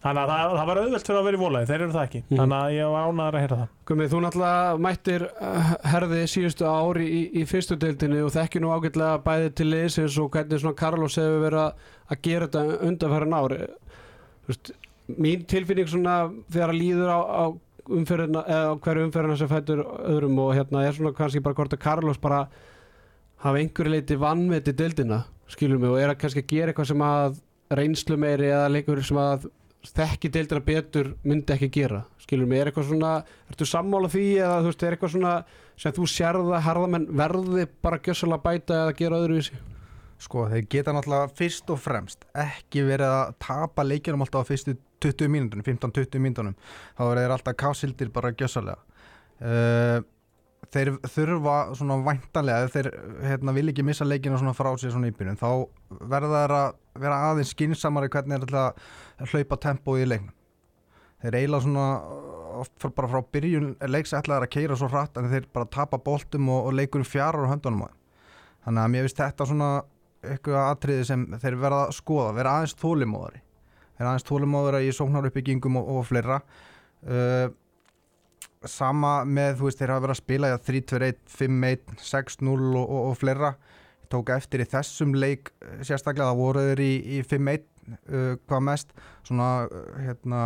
[SPEAKER 2] Þannig að það, það var auðvelt fyrir að vera í volaði, þeir eru það ekki.
[SPEAKER 1] Mhm.
[SPEAKER 2] þannig að ég var ánæður að heyra það.
[SPEAKER 1] Gumi, þú náttúrulega mættir uh, herði síðustu ári í, í fyrstu deildinni og þekki nú ágætlega bæði til liðsins og hvernig svona Carlos hefur verið að, gera þetta undanfæran ári veist, mín tilfinning svona þegar að líður á, á umferðina eða á hverju umferðina sem fættur öðrum og hérna er svona kannski bara hvort að Carlos bara hafa einhverju leiti vannmeti deildina, skilur mig og er að kannski að gera eitthvað sem að reynslu meiri eða leikur sem að þekki deildina betur myndi ekki gera skilur mig, er eitthvað svona, ertu sammála því eða þú veist, er eitthvað svona sem þú sérða harðamenn verði bara gjössalega bæta eða gera öðruvísi?
[SPEAKER 3] Sko, þeir geta náttúrulega fyrst og fremst ekki verið að tapa leikjunum alltaf á fyrstu 20 mínúndunum, 15-20 mínúndunum þá er þeir alltaf kásildir bara gjössalega uh, þeir þurfa svona væntanlega ef þeir hérna, vil ekki missa leikinu svona frá sér svona í byrjun þá verða þeir að vera aðeins skinsamari hvernig þeir ætla að hlaupa tempo í leiknum. Þeir eiginlega svona oft bara frá byrjun leiks ætlaðar að keira svo hratt en þeir bara tapa boltum og, og leikur fjarar á höndunum þeim. Þannig að mér finnst þetta svona eitthvað atriði sem þeir verða að skoða vera aðeins þólimóðari vera aðeins þólimóðari í sóknaruppbyggingum og, og fleira. Uh, sama með þú veist þeir hafa verið að spila í 3-2-1, 5-1, 6-0 og, og, og fleira. Ég tók eftir í þessum leik eh, sérstaklega það voru þeir í, í 5-1 uh, hvað mest. Svona uh, hérna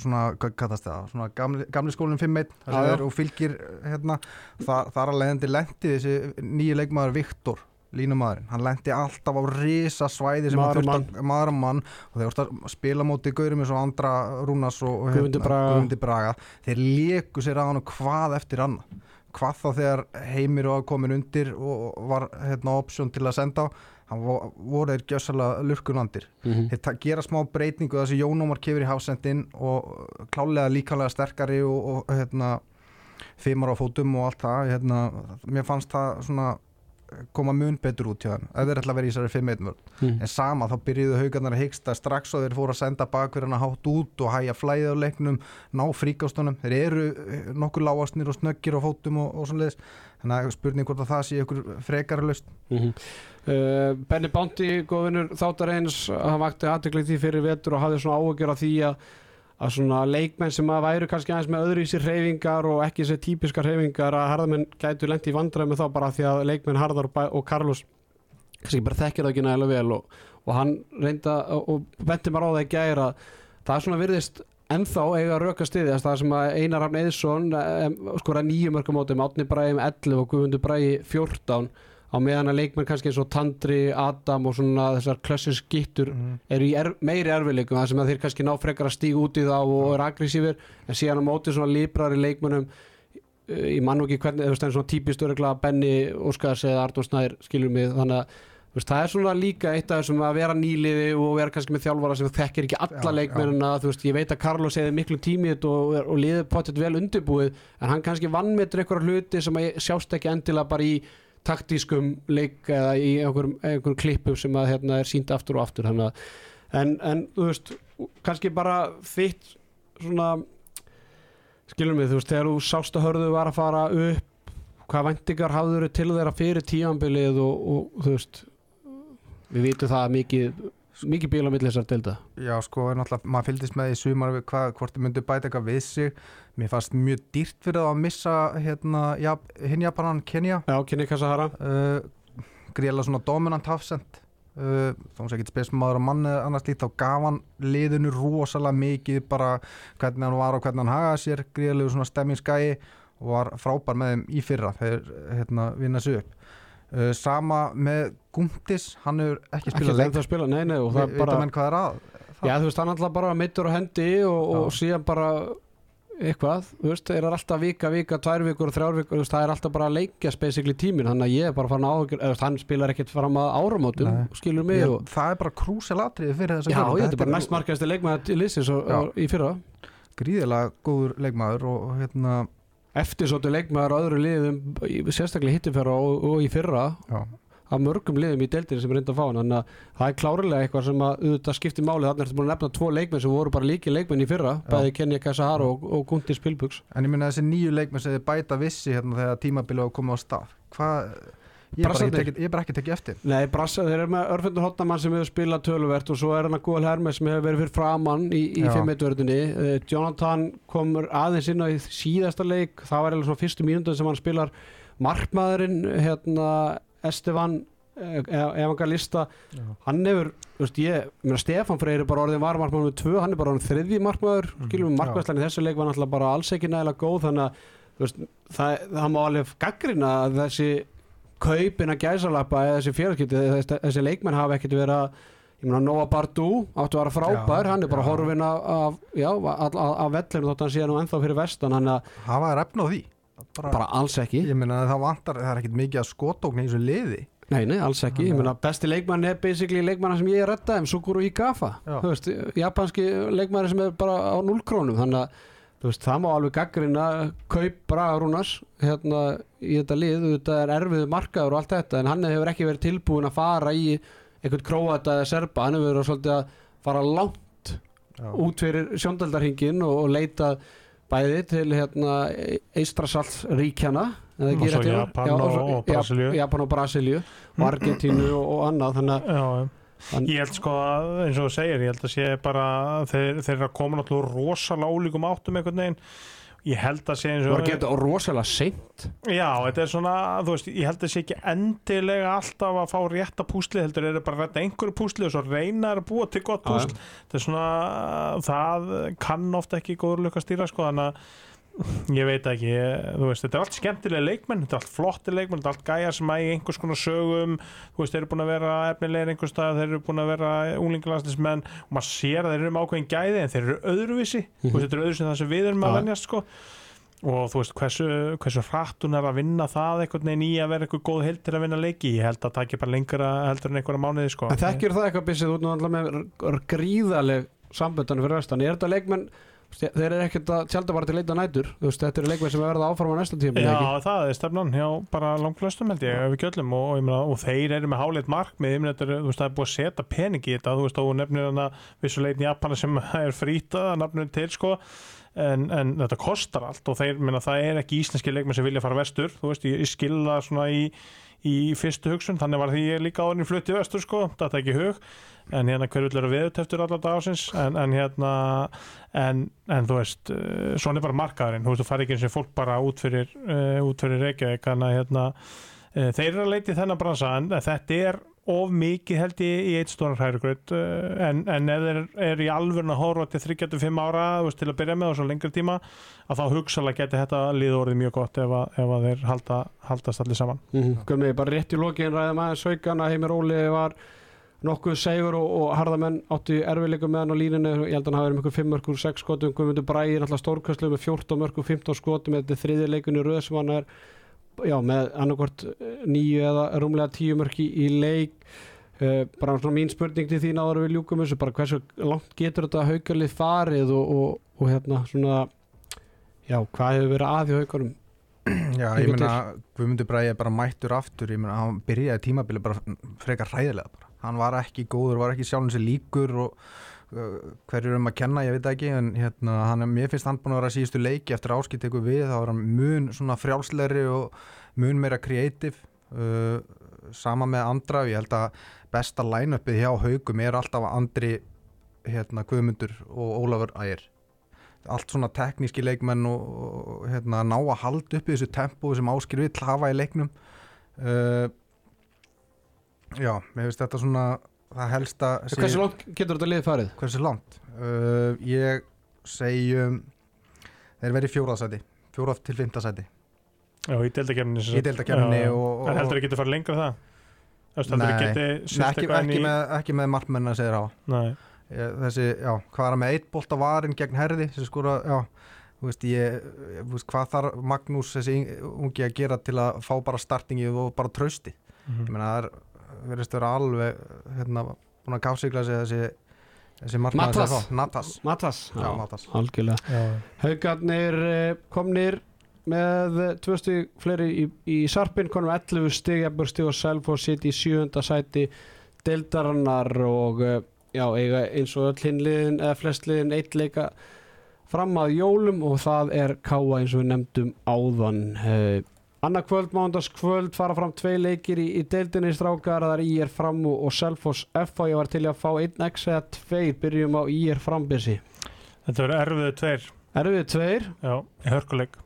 [SPEAKER 3] svona, hvað kallast það, svona gamli, gamli skólinn 5-1 þar
[SPEAKER 1] Já,
[SPEAKER 3] sem
[SPEAKER 1] já.
[SPEAKER 3] þeir og fylgir hérna, þar að leiðandi lendi þessi nýju leikmaður Viktor línumæðurinn, hann lendi alltaf á risa svæði sem
[SPEAKER 1] Maður
[SPEAKER 3] hann
[SPEAKER 1] og
[SPEAKER 3] þurfti að maður og mann. Og þeir voru að spila móti gaurum eins og Andra Rúnas og, og
[SPEAKER 1] Guðmundi Braga.
[SPEAKER 3] Guðmundi Braga þeir leku sér að hann hvað eftir annað. Hvað þá þegar heimir var komin undir og var hérna option til að senda á hann vo- voru þeir gjössalega lurkunandir. Þeir ta- gera smá breytingu þessi Jónómar kefur í hafsendin og klálega líkanlega sterkari og, og hérna fimmar á fótum og allt það hérna, mér fannst það svona koma mun betur út hjá þeim ef þeir ætla að vera í þessari 5-1 vörn.
[SPEAKER 1] Mm.
[SPEAKER 3] en sama þá byrjuðu haugarnar að hyggsta strax og þeir fóru að senda bakverðina hátt út og hæja flæðið á leiknum ná fríkástunum, þeir eru eh, nokkur lágastnir og snöggir á fótum og, og svona leðis þannig að spurning hvort að það sé ykkur frekar löst
[SPEAKER 1] Mm uh, Benny Bounty, góðvinur þáttar eins hann vakti aðtökli því fyrir vetur og hafði svona áhugjör af því að, að svona leikmenn sem að væru kannski aðeins með öðru í sér hreyfingar og ekki sér típiskar hreyfingar að harðamenn gætu lendi í vandræð með þá bara því að leikmenn Harðar og, Carlos kannski bara þekkir það ekki nægilega vel og, og hann reynda og benti mér á það í gæra það er svona virðist ennþá eiga að röka stiðjast það sem að Einar Rafn Eðsson skora nýju mörgum mótum, Átni Bræði með 11 og Guðmundur Bræði 14 á meðan að leikmenn kannski eins og Tandri, Adam og svona þessar klössis gittur eru í er, meiri erfileikum það sem að þeir kannski ná frekar að stíga út í þá og er aggressífir en síðan á móti svona líbrari leikmennum uh, ég mann ekki hvernig, þú veist, það er svona típist öruglega Benny Óskars eða Artur Snær skilur mig, þannig að veist, það er svona líka eitt af þessum að vera nýliði og vera kannski með þjálfara sem þekkir ekki alla leikmennina, þú veist, ég veit að Carlos eða miklu tími í þetta og, og liðið potið vel undirbúið, en hann kannski vannmetur einhverja hluti sem sjást ekki endilega bara í taktískum leik eða í einhverjum, einhverjum klippum sem að hérna er sínt aftur og aftur að, en, en þú veist kannski bara þitt svona skilum við, þú veist, þegar þú sást að hörðu var að fara upp hvað væntingar hafður til þeirra fyrir tíanbilið og, og þú veist við vitum það að mikið mikið bíl á milli þessar delta
[SPEAKER 3] Já, sko, er maður fylgdist með í sumar hvað, hvort þið myndu bæta eitthvað við sig. Mér fannst mjög dýrt fyrir að missa hérna, ja, hinn Japanan Kenya.
[SPEAKER 1] Já, kynni Kassahara
[SPEAKER 3] uh, gríðlega svona dominant hafsend uh, þá sem ekki spes maður að manni annars lít þá gaf hann liðinu rosalega mikið bara hvernig hann var og hvernig hann hagaði sér. Gríðlegu svona stemmingsgæi og var frábær með þeim í fyrra þegar hérna, vinna sig upp uh, sama með Gumtis hann hefur ekki
[SPEAKER 1] ekki
[SPEAKER 3] spilað
[SPEAKER 1] að spila, nei, nei og það
[SPEAKER 3] Vi-
[SPEAKER 1] er bara
[SPEAKER 3] er að
[SPEAKER 1] Já, veist, hann alltaf bara meittur á hendi og, og síðan bara eitthvað, þú veist, þeir eru alltaf vika, vika, tvær vikur þrjár vikur, þú veist, það er alltaf bara að leikja basically tíminn, þannig að ég er bara farin að veist, hann spilar ekkert fram að áramótum, skilur mig
[SPEAKER 3] Ég,
[SPEAKER 1] og,
[SPEAKER 3] það er bara krúselatriði fyrir þess
[SPEAKER 1] já, ég, þetta er bara næst markaðist leikmaður
[SPEAKER 3] Já.
[SPEAKER 1] og, í fyrra,
[SPEAKER 3] gríðilega góður leikmaður og hérna
[SPEAKER 1] eftir svolítið leikmaður á öðru liðum, sérstaklega hittifjara og, og í fyrra,
[SPEAKER 3] já,
[SPEAKER 1] af mörgum liðum í deildinu sem er reynda að fá hann, þannig að það er klárlega eitthvað sem að auðvitað skiptir máli, þannig er þetta búin að nefna tvo leikmenn sem voru bara líki leikmenn í fyrra,
[SPEAKER 3] Já.
[SPEAKER 1] bæði Kenja Kassahara og, og Gundi Spilbuks
[SPEAKER 3] en ég minna þessi nýju leikmenn sem þið bæta vissi hérna þegar tímabilið á að koma á stað. Hvað ég er bara ekki tekið- ég er bara ekki tekið eftir
[SPEAKER 1] Nei, Brassa, þeir eru með Örfundur Hotnamann sem hefur spilað töluvert og svo er hann að Góðal Hermes sem hefur verið fyrir framann í, í. 5-1-vörðinni uh, Jonathan komur aðeins inn á í síðasta leik það var eða svona fyrstu mínúndin sem hann spilar markmaðurinn hérna, Estevan eh, evangelista
[SPEAKER 3] Já.
[SPEAKER 1] hann hefur, veist ég Stefán Freyr er bara orðin varmarkmaður með tvö hann er bara orðin þriðji markmaður
[SPEAKER 2] Mhm.
[SPEAKER 1] skilum við markvæslan í þessu leik var náttúrulega bara alls ekki nægilega góð þannig að veist, það, það má alveg gaggrina að þessi kaupin að gæsalappa eða þessi fjölskyldi þessi, þessi leikmenn hafa ekkert verið að ég meina Nóa Bardú áttu að vera frábær
[SPEAKER 3] Já,
[SPEAKER 1] hann er bara horfin af, af, af, af vellinu þótt hann sé nú ennþá fyrir vestan hann að
[SPEAKER 3] er efna á því? Bara,
[SPEAKER 1] bara alls ekki.
[SPEAKER 3] Ég minna það vantar það er ekkit mikið að skotókn í þessu liði.
[SPEAKER 1] Nei, nei, alls ekki, ég meina besti leikmann er basically leikmann sem ég er rettaði um Sukuru Igafa, þú veist, japanski leikmann sem er bara á 0 krónum þannig að veist, það má alveg gaggrina kaup Braga Rúnars hérna í þetta lið, þetta er erfið markaður og allt þetta, en hann hefur ekki verið tilbúin að fara í einhvern króata eða serba, hann hefur verið að fara langt
[SPEAKER 3] Já.
[SPEAKER 1] út fyrir sjóndaldarhingin og, og leita bæði til hérna Eistrasalts ríkjana eða
[SPEAKER 2] Og svo? Japan og- og Brasilíu.
[SPEAKER 1] Jap- Japan og Brasilíu og Argentínu og annað þannig að Hann-
[SPEAKER 2] Ég held sko að eins og þú segir, ég held að sé bara þeir, þeir eru að koma náttúrulega rosalega ólíkum áttum einhvern veginn. Ég held að sé eins
[SPEAKER 1] það
[SPEAKER 2] og
[SPEAKER 1] var að geta rosalega seint?
[SPEAKER 2] Já, þetta er svona, þú veist, ég held að sé ekki endilega alltaf að fá rétta púsli heldur er bara að rétta einhverju púsli og svo reyna að búa til gott púsl. Þetta er svona, það kann ofta ekki góður lukka stýra sko, þannig að ég veit ekki, ég, þú veist, þetta er allt skemmtilega leikmenn, þetta er allt flotti leikmenn þetta er allt gæjar sem ægi einhvers konar sögum þú veist, þeir eru búin að vera efnilegir einhvers stað þeir eru búin að vera unglingalandslismenn og maður sér að þeir eru með ákveðin gæði en þeir eru öðruvísi, þú veist, þetta er öðruvísi það sem við erum að
[SPEAKER 1] Já.
[SPEAKER 2] venjast sko. Og þú veist hversu, hversu hratt hún er að vinna það einhvern veginn í að vera eitthvað góð heild til að vinna leiki, ég held að það taki bara lengra heldur en einhverja mánuði sko
[SPEAKER 1] þeir eru ekkert að tjálta bara til leita nætur veist, þetta eru leikmenn sem verða áfram á næsta tíma
[SPEAKER 2] Já, það er stefnan hjá bara langflöstum held ég, ef við göllum og, og, meina, og þeir eru með háleit markmið, ég þú veist, það er búið að setja pening í þetta, þú veist, og nefnir hana vissuleitin Japana sem er frítað að nafnir til, sko, en, en þetta kostar allt og þeir, meina, það er ekki íslenski leikmenn sem vilja fara vestur, þú veist, ég skilða svona í, í fyrstu hugsun, þannig var því ég líka áðurinn flutti vestur, sko, þetta er ekki hug. En hérna hver vil vera viðuteftur allar dagásins en, en hérna en, en þú veist, uh, svona er bara markaðurinn. Þú veist, þú fari ekki eins og fólk bara út fyrir uh, út fyrir Reykjavík. Að hérna, uh, þeir eru að leita í þennan bransa en þetta er of mikið held ég í eitt stóran hrærugröð en, en ef þeir eru í alvörun að horfa til 35 ára veist, til að byrja með og svo lengri tíma að þá hugsalega geti þetta liðorðið mjög gott ef, að, ef að þeir halda, haldast allir saman.
[SPEAKER 1] Mm -hmm. Gömmi, bara rétt í lokin ræðum aðeins að Heimir Óli var nokkuð segur og, og harðamenn áttu erfiðleikum með hann á línunni. Ég held að hann hafi verið með ykkur 5 mörgur, 6 skotum. Guðmundur Bræði alltaf stórkastlu með 14 mörgur 15 skotum, þetta er þriðið leikunni röð sem hann er já, með annarkort nýju eða rúmlega 10 mörgi í leik. Uh, bara svona mín spurning til þín áður við ljúkum þessu, bara hversu langt getur þetta haugalið farið og, og, og hérna svona já, hvað hefur verið að í haugarum
[SPEAKER 3] Já, ég meina, Guðmundur Bræði er bara mættur aftur, ég meina, hann byrjaði tímabili bara frekar hræðilega bara. Hann var ekki góður, var ekki sjálfins líkur og hverjur um að kenna, ég veit ekki en hérna, hann, mér finnst hann búin að vera síðustu leiki eftir áskilt eitthvað við, þá var hann mun svona frjálsleiri og mun meira kreatív uh, sama með andra, ég held að besta line-upið hjá haugum er alltaf andri hérna, Guðmundur og Ólafur Ægir. Allt svona tekníski leikmenn og, og hérna, ná að halda upp í þessu tempo sem áskil við hafa í leiknum. Uh, Já, mér finnst þetta svona það helsta
[SPEAKER 1] Hversu langt getur þetta liðið farið?
[SPEAKER 3] Hversu langt? Uh, ég segjum þeir verið fjóraðsæti fjórað til fymtasæti
[SPEAKER 2] Já, í deildakefni
[SPEAKER 3] Í deildakefni
[SPEAKER 2] En heldur það getur farið lengra það?
[SPEAKER 3] Nei, ekki, ekki, í... með, ekki með markmenn að segja það á ég, Þessi, já, hvað er með eitt bolt á varin gegn herði skora, já, veist, ég, veist, hvað þarf Magnús þessi ungi að gera til að fá bara startingi og bara trösti mm -hmm. ég menna það er verðist að vera alveg hérna, búin að gáðsigla sig þessi, þessi
[SPEAKER 1] Matas.
[SPEAKER 3] Matas,
[SPEAKER 1] Matas,
[SPEAKER 3] já, já Matas.
[SPEAKER 1] algjörlega. Haugarnir eh, komnir með tvö stíg fleiri í, í Sarpin konum 11 stíg, Ebbur stíg og Selfos sitt í sjönda sæti deildarannar og eh, já, eiga eins og öll hinliðin eða flestliðin eitt leika fram að jólum og það er káa eins og við nefndum áðan eh, Anna kvöld, mándaskvöld, fara fram tvei leikir í, í deildinni strákar, það er IR fram og, og Selfos F og ég var til að fá 1x eða 2, byrjum á IR frambyrsi.
[SPEAKER 2] Þetta verður erfiðu tveir.
[SPEAKER 1] Erfiðu tveir?
[SPEAKER 2] Já, í hörkuleik.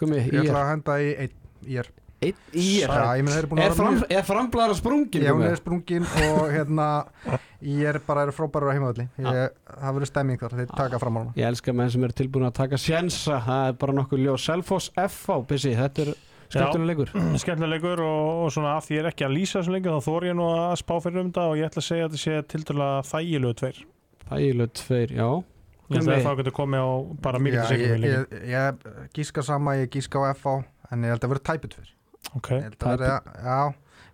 [SPEAKER 1] Gumi.
[SPEAKER 3] Ég ætla að henda í 1 IR.
[SPEAKER 1] 1 IR?
[SPEAKER 3] Já, ég menn þeir eru búin
[SPEAKER 1] að vera... Fram, er framblæðar sprungin?
[SPEAKER 3] Já, hún er sprungin og hérna IR bara eru frábærur á heimaðalli. Það verður stemming þar, þeir taka fram á hana.
[SPEAKER 1] Ég elska menn sem eru tilbúin að taka sjensa, það er bara nokkuð ljóð. Á, Skemmtilega leikur.
[SPEAKER 2] Og, og svona að því ég er ekki að lýsa þessum leikur þá þór ég nú að spá fyrir um það og ég ætla að segja að þetta sé til dæla þægilegu tveir.
[SPEAKER 1] Þægilegu tveir, já.
[SPEAKER 2] Ég ætla að það getur komið á bara
[SPEAKER 3] segjum Ég, ég, ég gíska sama, ég gíska á FA en ég held að vera tæpið tveir.
[SPEAKER 2] Ok.
[SPEAKER 3] Vera, Já,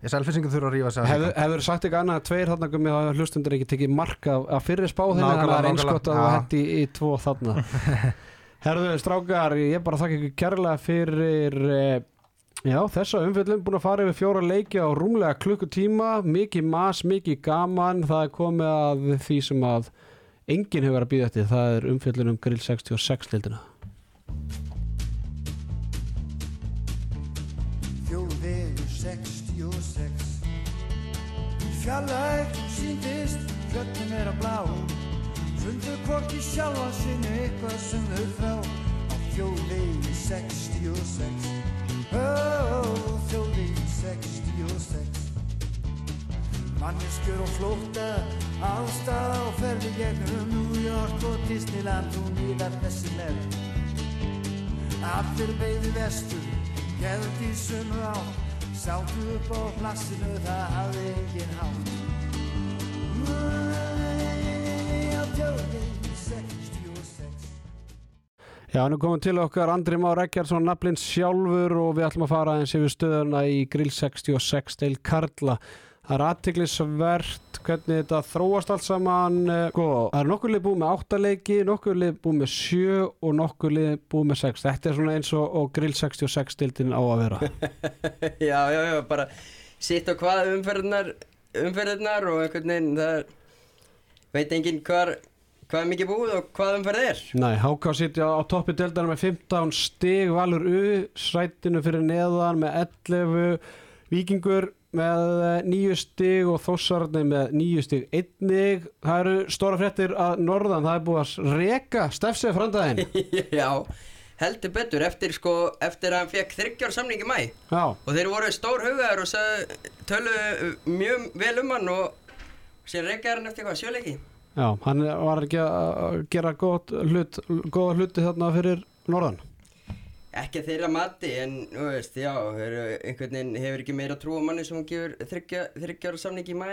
[SPEAKER 3] ég selfisingur þurfa að rífa sig
[SPEAKER 1] Hefur hef sagt ekki annað? Að tveir þarna komið að hlustundur ekki tekið marka að fyrir spá þannig að það er einskott að það hendi í tvo þarna. Herðu, strákar, ég bara þakka ykkur kærlega fyrir eh, Já, þessa umfjöldum búin að fara yfir fjóra leiki á rúmlega klukkutíma, mikið mas, mikið gaman, það er komið að því sem að enginn hefur að býða eftir, það er umfjöldun um grill 66 lildina.
[SPEAKER 4] Fjóðvegur 66 Fjallæg síndist, fjöldum er að blá. Fundu hvorki sjálfa sinni eitthvað sem þau frá á fjóðvegur 66 Oh, þjóðin 66 Manneskjör og flóta Ástað á ferði gegnum New York og Disneyland og nýðar þessi með Allir beigði vestur Gæður í sömu á Sáttu upp á plassinu Það hafði engin hátt. Á þjóðin 66
[SPEAKER 1] Já, nú komum til okkar Andri Már Eggjarsson, naflinn sjálfur og við ætlum að fara eins yfir stöðuna í Grill 66 til Karla. Það er aðtiklisvert hvernig þetta þróast allt saman. Sko, það er nokkur lið búið með átta leiki, nokkur lið búið með sjö og nokkur lið búið með sex. Þetta er svona eins og, og grill 66 stildin á að vera.
[SPEAKER 5] já, já, já, bara sitt á hvað umferðnar umferðnar og einhvern veginn það er, veit enginn hvar hvað er mikið búið og hvað umferð er
[SPEAKER 1] Nei, HK sitja á toppi deildana með 15 stig, Valur U sætinu fyrir neðan með 11 Víkingur með 9 stig og Þóssarni með 9 stig einnig. Það eru stóra fréttir að norðan, það er búið að reka stefsið frandaginn.
[SPEAKER 5] já, heldur betur eftir sko, eftir að hann fekk þryggjar samningi mæ
[SPEAKER 1] Já,
[SPEAKER 5] og þeir voru stór hugaður og töluðu mjög vel um hann og síðan reykaði hann eftir hvað, sjöleiki
[SPEAKER 1] já, hann var ekki að gera gott hlut, góða hluti þarna fyrir norðan.
[SPEAKER 5] ekki þeirra mati en veist, já, einhvern veginn hefur ekki meira trú á manni sem hann gefur þryggja, þryggjar samningi í mæ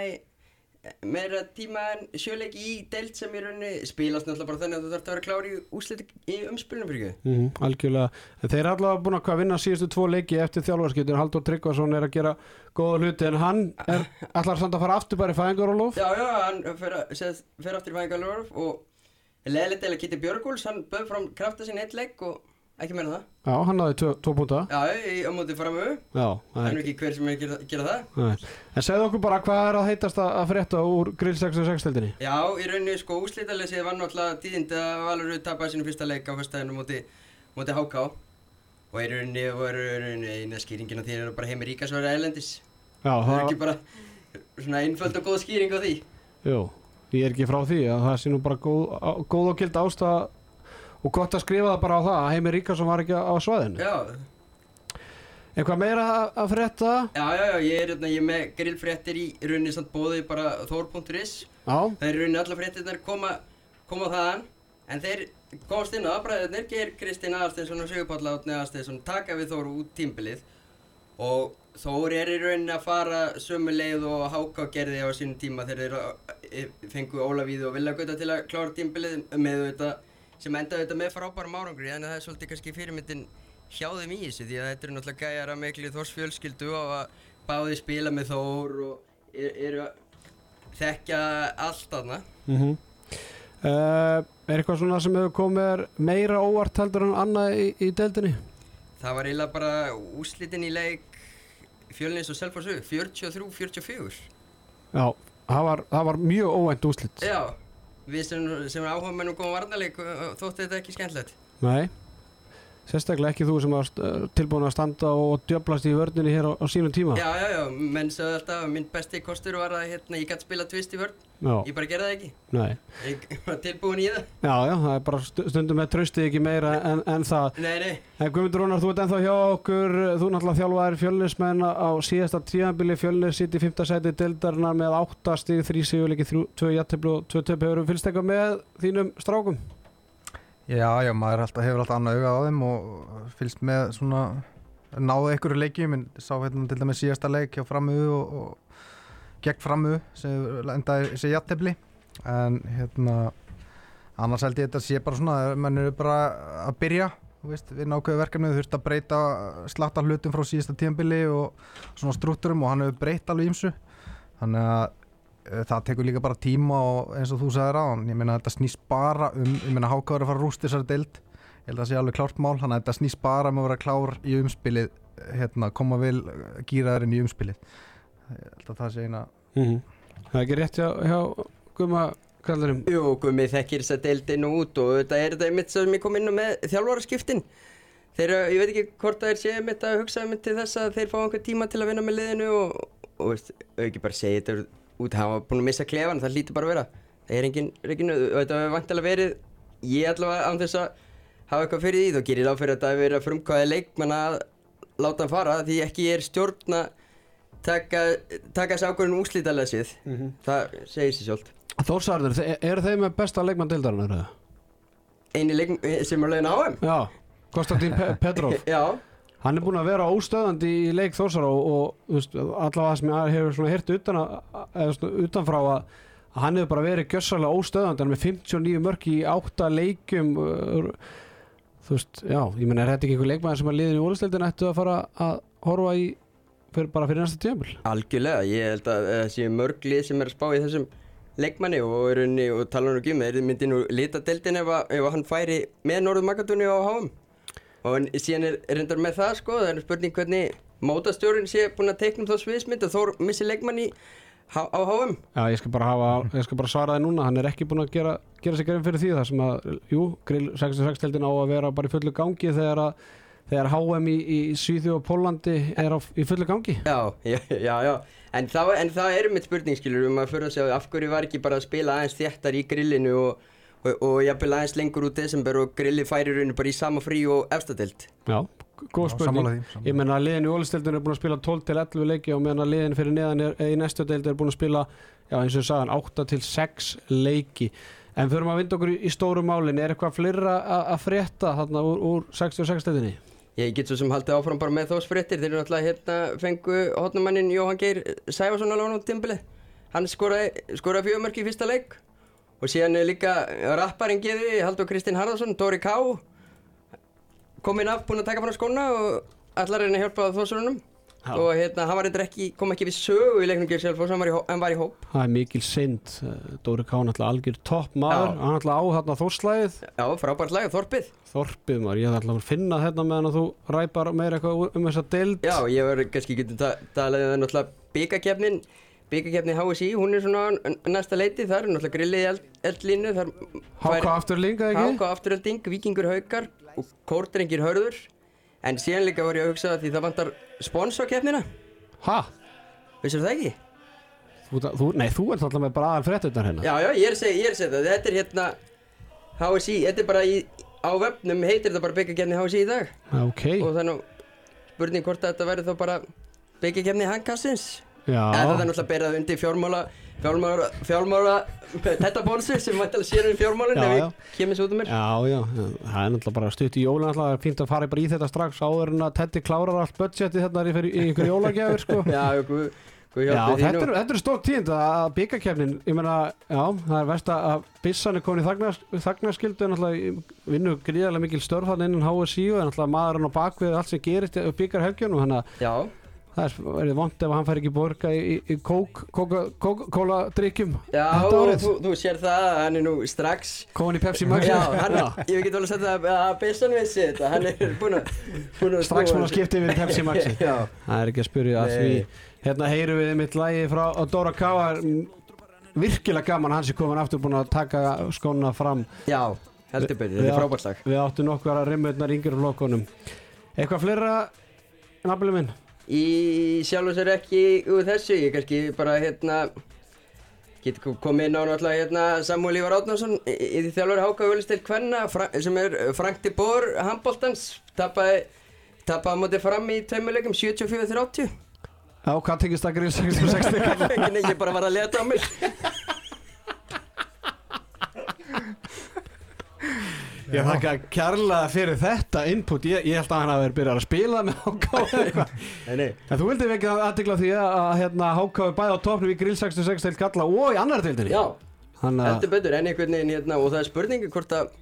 [SPEAKER 5] meira tíma en sjöleiki í deild sem í rauninni spilast náttúrulega bara þannig að þú þarf að vera klár í úslit í umspilnum fyrir ekki
[SPEAKER 1] Mm algjörlega. Þeir eru allavega búin að vinna síðustu tvo leiki eftir þjálfarskiptin. Haldur Tryggvason er að gera góða hluti en hann er allar samt að fara aftur bara í fæðingarólof.
[SPEAKER 5] Já, já, hann fer, að- sagt, fer aftur í fæðingalorf og leðilegt eða Kitty Björgúls, hann bauð fram krafta sinni eitt leik og ekki meina það.
[SPEAKER 1] Já, hann náði tvo, púnta.
[SPEAKER 5] Já, í, á móti framöfu,
[SPEAKER 1] Já,
[SPEAKER 5] það er ekki hver sem er að gera, það.
[SPEAKER 1] Nei. En segðu okkur bara hvað er að heitast að að frétta úr Grill 66-tildinni?
[SPEAKER 5] Já, í rauninni sko úslítalesið var náttúrulega tíðind að Valur tapaði sinu fyrsta leik á fyrstæðinu móti, móti HK og í rauninni var eina skýringin á því er bara heimir ríka svo er erlendis.
[SPEAKER 1] Já,
[SPEAKER 5] Það er ekki bara svona einföld og góð skýring á því.
[SPEAKER 1] jú, ég er ekki frá því að það sé nú bara góð, góð og gild ástæða og gott að skrifa það bara á það að Heimir Ríkarsson var ekki á svæðinu.
[SPEAKER 5] Já,
[SPEAKER 1] Eitthvað meira að- frétta?
[SPEAKER 5] já, já, já, ég er, hérna, ég er með grillfréttir í rauninni samt bóði bara þór.is Það er rauninni alla fréttirnar koma, koma þaðan. En þeir komast inn á aðbræðirnir Geir Kristinn Aðarsteinsson og Sigurpáll Átni Aðarsteinsson taka við Þór út tímbilið og Þór er í rauninni að fara sömu leið og Háká gerði á sínum tíma þegar þeir eh, fengu Ólavíðu og Villagöta til að klára tímbilið með þetta sem endaði þetta með frábærum árangri en það er svolítið kannski fyrirmyndin hjá þeim í þessu því að þetta eru náttúrulega gæjar að miklu Þórs fjölskyldu og að báði spila með Þór og er- eru að þekkja allt aðna
[SPEAKER 1] mhm. Uh, er eitthvað svona sem hefur komið meira óvart heldur en annað í, í deildinni?
[SPEAKER 5] Það var eiginlega bara úslitin í leik fjölnins og Selfossu 43-44
[SPEAKER 1] Já, það var, það var mjög óvænt úslit.
[SPEAKER 5] Já, við sem, sem áhuga mennum góðum varnarleik þótti þetta ekki skemmtilegt.
[SPEAKER 1] Nei, sérstaklega ekki þú sem var uh, tilbúin að standa og djöblast í vörninni hér á, á sínum tíma.
[SPEAKER 5] Já, já, já, menn sagði alltaf að minn besti kostur var að hérna, ég gæti spila tvist í vörn.
[SPEAKER 1] Já,
[SPEAKER 5] Ég bara gerði það ekki.
[SPEAKER 1] Nei.
[SPEAKER 5] Ég var tilbúin í það.
[SPEAKER 1] Já, já, það er bara stu- stundum með tröstið ekki meira en, en það.
[SPEAKER 5] Nei, nei,
[SPEAKER 1] En Guðmundur Rúnar, þú ert ennþá hjá okkur, þú náttúrulega þjálfaðir fjölnismenn á síðasta tíðanbili fjölnis sitt í fymta sæti deildarna með 8 stig, 3 sigurleiki, 2 jættiblu og 2 töp hefur fylgst eitthvað með þínum strákum?
[SPEAKER 3] Já, já, maður alltaf, hefur alltaf annað auga á þeim og fylgst með svona náðu einhverju leikjum, en sá hérna til dæmis síðasta leik hjá framuðu og, og gegn framuðu sem endaði sér jattefli en hérna annars held ég þetta sé bara svona menn eru bara að byrja þú veist, við nákvæðu verkefnið þurft að breyta slatta hlutum frá síðasta tíðanbili og svona strútturum og hann hefur breytt alveg ímsu þannig að það tekur líka bara tíma og eins og þú sagðir á ég meina þetta snýst bara um ég meina hákáður að fara rúst þessari deild. Ég held að það sé alveg klárt mál þannig að þetta snýst bara um að vera klár í umspilið hérna, koma vel gýraðurinn í umspilið. Ég held að það sé eina
[SPEAKER 1] Mm Það er ekki rétt hjá, hjá Guðma kallurum.
[SPEAKER 5] jú, gummi þekkir þess að deildin út og þetta er þetta einmitt sem ég kom inn á með þjálfaraskiptin. Þeir, ég veit ekki hvort það er séð einmitt að hugsa einmitt til þess að þeir fá einhver tíma til að vinna með liðinu og, og veist, ekki bara segja þetta út, hann var búin að missa klefan, það hlýtur bara að vera það er engin, engin og þetta hefur vantilega verið ég allavega án þess að hafa eitthvað fyrir því, þá gerir ég ráð fyrir að þetta hefur verið að frumkvæði leikmann að láta hann fara því ekki ég er stjórn að taka, taka þessi ákvörðun úslítalega síð það segir sér sjálft
[SPEAKER 1] Þórsarður, eru þeir með besta leikmann deildarinnar? eða?
[SPEAKER 5] eini leik sem er lögin á þeim
[SPEAKER 1] Já, Konstantín Pe Petrov.
[SPEAKER 5] já,
[SPEAKER 1] Hann er búinn að vera óstöðandi í leik Þórsara og, og veist, allavega það sem ég hefur hirt utan utanfrá að, hann hefur bara verið gjössalega óstöðandi. Hann er með 59 mörk í 8 leikum uh, þú veist, já, ég menn er þetta ekki einhver leikmaður sem að liðin í úrstildin ættu að fara að horfa í fyrir, bara fyrir næsta tíðanbíl
[SPEAKER 5] Algjörlega, ég held að það séu mörg lið sem er að spá í þessum leikmanni og, í rauninni, og tala nú ekki um þeir myndi nú lita deildin ef, ef hann færi með HM og síðan er reyndar með það sko, það er spurning hvernig mótastjórinn sé búin að teiknum þá sviðsmynd og Þór missi leikmanni á HM
[SPEAKER 1] Já, ég skal bara, hafa, ég skal bara svara það núna. Hann er ekki búin að gera, gera sig grein fyrir því. Þar sem að, jú, grill 66-deldin á að vera bara í fullu gangi þegar að þegar HM í, í Svíþjóð og Pólandi er á, í fullu gangi.
[SPEAKER 5] Já, já, já, já. En, það, en það er mitt spurning skilur um að fyrir að segja af hverju var ekki bara að spila aðeins þéttar í grillinu og, og, og jafnvel aðeins lengur út desember og grilli færi rauninu bara í sama frí og efstadelt
[SPEAKER 1] Já, góð spurning. Ég menna að liðin í Ólisteldin er búin að spila 12 til 11 leiki og meðan að liðin fyrir neðan er, í næstu deild er búin að spila já, eins og ég sagðan, 8 til 6 leiki. En förum að vinda okkur í, stóru málin. Er eitthvað fleira a- að frétta þarna úr, úr 66 deildinni?
[SPEAKER 5] Ég get svo sem haldið áfram bara með þós fréttir. Þeir eru náttúrulega hérna fengu hotnumannin Jóhann Geir Sæfarsson alveg á tímbili Hann skoraði, skoraði fjögumörk í fyrsta leik Og síðan er líka rapparinn geði Haldur Kristinn Harðarsson, Dóri K Kominn af, búinn að taka frá skóna Og allar reyna að hjálpa þósurunum
[SPEAKER 1] Já.
[SPEAKER 5] Og hérna, hann var reyndar ekki, kom ekki við sögu í leiknum Geir Selfoss, hann var í, hó- hann var í hóp.
[SPEAKER 1] Það er mikil synd, Dóri Ká náttúrulega algjör topp maður, hann náttúrulega á þarna þórslæðið,
[SPEAKER 5] Já, frábært lag, Þorpið.
[SPEAKER 1] Þorpið maður, ég ætla að finna þetta meðan að þú ræpar meira eitthvað um þessa deild.
[SPEAKER 5] Já, ég var kannski getur ta talað um náttúrulega byggakefnin byggakefni HSI, hún er svona næsta leiti, það er náttúrulega grillið í eld, eldlínu þar
[SPEAKER 1] Háka aftur linga ekki?
[SPEAKER 5] Háka afturölding, Víkingur Haukar og Kórdrengir Hörður en síðan líka var ég að hugsa því það vantar sponsorkefnina,
[SPEAKER 1] Ha?
[SPEAKER 5] vissir það ekki?
[SPEAKER 1] Þú, þú, nei, þú ert alltaf með bara aðal fréttunar hérna.
[SPEAKER 5] Já, já, ég er að segja, að það, þetta er hérna HSI, þetta er bara í, á vefnum heitir þetta bara byggakefni HSI í dag
[SPEAKER 1] Ok,
[SPEAKER 5] og þannig spurning hvort að þetta verður þá bara byggakefni handkassins
[SPEAKER 1] já.
[SPEAKER 5] En það er náttúrulega berað undir fjármála, fjármála, fjármála, þetta bónsi sem væntalega sér um fjármálinn
[SPEAKER 1] Já,
[SPEAKER 5] ef
[SPEAKER 1] já.
[SPEAKER 5] ég kemur svo út um mér.
[SPEAKER 1] Já, já, já, það er náttúrulega bara stutt í alltaf, það er fínt að fara í þetta strax áður en að Teddy klárar allt budgetið þarna í, einhver jólagjafir, sko.
[SPEAKER 5] Já, guð, guð
[SPEAKER 1] Já,
[SPEAKER 5] hjálpi því
[SPEAKER 1] þetta er, þetta er stórt tíðnd að byggakefnin, ég meina, já, það er verst að Bissan er komin í þagnas, þagnaskildu náttúrulega vinnu gríðarlega mikil störf þannig innan HSI og náttúrulega maðurinn á bakvið allt sem gerist í byggarhelgjunum, þannig að
[SPEAKER 5] Já,
[SPEAKER 1] það er vond ef hann fær ekki borga í, í, kók, kóka, kóla drikkjum
[SPEAKER 5] já, þú, þú sér það, að hann er nú strax,
[SPEAKER 1] Komin í Pepsi Max.
[SPEAKER 5] Já, hann, ég get alveg að setja að, Bessan vissi þetta, hann er búinn að,
[SPEAKER 1] strax búin að skipta yfir Pepsi Maxi
[SPEAKER 5] Já,
[SPEAKER 1] Það er ekki að spyrja að því. Hérna heyrum við mitt lægi frá Dóra K. Mm, virkilega gaman hans er komin aftur búin að taka skóna fram.
[SPEAKER 5] Já, heldur betur, þetta
[SPEAKER 1] Já.
[SPEAKER 5] er frábært lag.
[SPEAKER 1] Við áttum nokkur að rimmautnar yngir flokkunum. Eitthvað fleira nafnileg minn?
[SPEAKER 5] Í sjálf og sér ekki úr þessu, ég kannski bara hérna get komið inn á náttúrulega hérna Samuel Ívar Átnarsson í, því þjálfur Háka Völustil Kvenna sem er uh, Frank de Boer handbóltans tapaði tapaði á móti fram í tveimileikum 74-30
[SPEAKER 1] Já, hvað tengist það grill 66 kalla?
[SPEAKER 5] ekki neitt, ég bara var að leta á mig
[SPEAKER 1] Ég þakka kærlega fyrir þetta input. Ég, ég held að hann hafi verið byrjað að spila með HK. En þú vildi vekja aðtegla því að, að hérna, HK er bæði á topnum í grill 66 til kalla og í annar deildinni.
[SPEAKER 5] Já,
[SPEAKER 1] að
[SPEAKER 5] heldur betur en einhvern veginn hérna og það er spurningi hvort að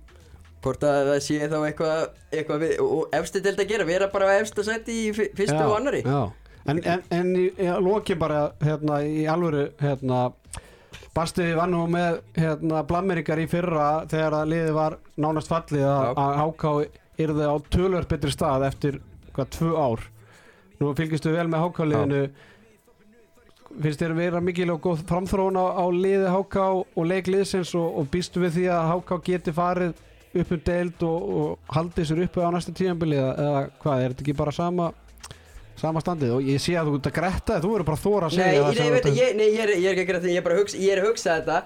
[SPEAKER 5] hvort að það sé þá eitthvað eitthvað við, og efstu deild að gera, vera bara á efsta sæti í fyrstu
[SPEAKER 1] Já,
[SPEAKER 5] og annari
[SPEAKER 1] já. En, en, en í, í loki bara hérna, í alvöru hérna, Basti var nú með hérna, blammeringar í fyrra þegar að liðið var nánast fallið að, að HK yrði á tölvöld betri stað eftir hvað, tvö ár. Nú fylgistu vel með HK-liðinu finnst þér vera mikil og góð framþróun á, á liði HK og leikliðsins og, og býstu við því að HK geti farið upp um deild og, og haldið sér uppi á næsta tíðanbili eða, eða hvað, er þetta ekki bara sama sama standið og ég sé að þú ert að gretta þú eru bara að þóra að
[SPEAKER 5] Nei,
[SPEAKER 1] segja sem
[SPEAKER 5] ég,
[SPEAKER 1] að-
[SPEAKER 5] ég, nei, ég, er, ég er ekki að gera þetta, ég er bara að hugsa, ég er að hugsa þetta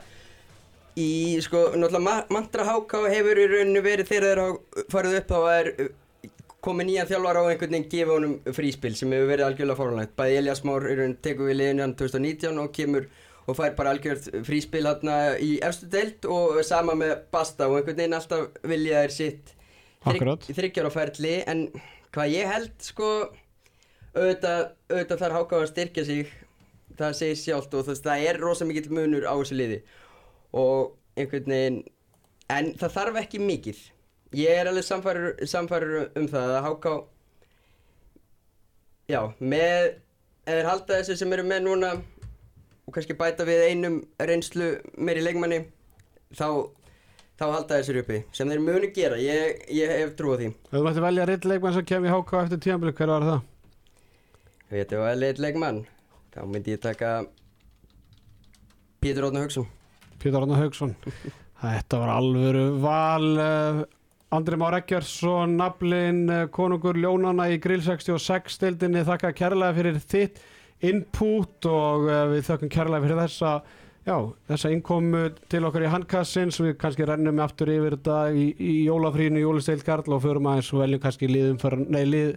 [SPEAKER 5] í, sko, náttúrulega ma mantra HK hefur í rauninu verið þegar þeir hafa farið upp þá er uh, komið nýjan þjálfar á einhvern veginn gefa honum fríspil sem hefur verið algjörlega fórhunlegt bæði Elias Már í rauninu tekur við liðinu hann 2019 og kemur og fær bara algjört fríspil hérna í efstu deild og sama með Basta og einhvern veginn alltaf vilja þeir sitt
[SPEAKER 1] Akkurat.
[SPEAKER 5] þryggjar á ferli en hvað ég held sko auðvitað, auðvitað þarf háká að styrkja sig það segir sjálft og þess, það er rosa mikill munur á þessu liði. Og einhvern veginn en það þarf ekki mikið. Ég er alveg samfærur um það að háká já, með þeir halda þessu sem eru með núna og kannski bæta við einum reynslu meiri leikmanni þá, þá halda þessir uppi sem þeir munu gera, ég, ég hef trú á því.
[SPEAKER 1] Þú mætti velja reitt leikmann sem kem í HK eftir tíðanbili, hver var það?
[SPEAKER 5] Veit þú að leitt leikmann þá myndi ég taka Pétur Ótna Hauksson
[SPEAKER 1] Pétur Arnar Haugsson. Þetta var alvöru val uh, Andri Már Eggersson naflin uh, konungur Ljónana í Grill 66 stildinni þakka kærlega fyrir þitt input og uh, við þakkum kærlega fyrir þessa já, þessa innkomu til okkar í handkassins. Við kannski rennum aftur yfir þetta í, í jólafrínu, jólisteilt Karl og förum aðeins og veljum kannski liðum fyrir, nei, lið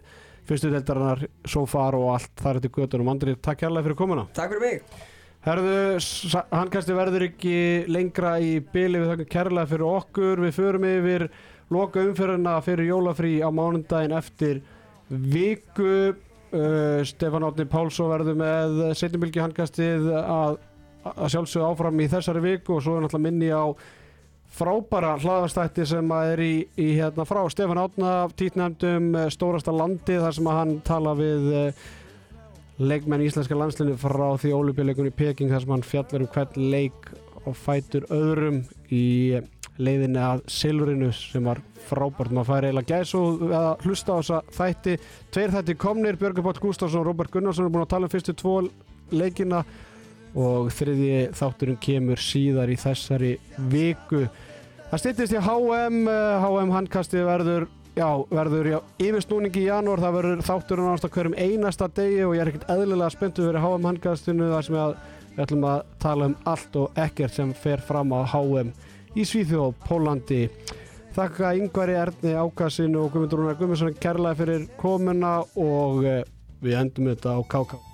[SPEAKER 1] fyrstu deildarinnar, svo far og allt þar eftir göttunum. Andri, takk kærlega fyrir komuna
[SPEAKER 5] Takk fyrir mig
[SPEAKER 1] Herðu, hann kannski verður ekki lengra í byli við þakka kærlega fyrir okkur. Við förum yfir loka umfyrirna fyrir jólafrí á mánundaginn eftir viku. Uh, Stefán Átni Pálsson verður með setjumbilgi handkastið að, að sjálfsögðu áfram í þessari viku og svo er náttúrulega minni á frábæra hlaðastætti sem að er í, í hérna frá Stefán Átna títnefndum uh, stórasta landi þar sem að hann tala við uh, leikmenn íslenska landslinu frá því ólupjuleikunni í Peking þar sem hann fjallar um hvern leik og fætur öðrum í leiðinni að Silvrinu sem var frábært. Maður fær eiginlega gæs og að hlusta á þessa þætti. Tveir þætti komnir, Björgur Páll Gustafsson og Robert Gunnarsson er búin að tala um fyrstu tvo leikina og þriði þátturinn kemur síðar í þessari viku það styttist í HM HM handkasti verður Já, verður já, yfirsnúningi í janúar, það verður þátturinn ánast á hverjum einasta degi og ég er ekkert eðlilega spenntu fyrir HM handkastinu þar sem við ætlum að tala um allt og ekkert sem fer fram á HM í Svíþjóð, Pólandi. Þakka yngvari Erni Ákasinu og Guðmundur Rúnar Guðmundsson kærlega fyrir komuna og eh, við endum þetta á KK.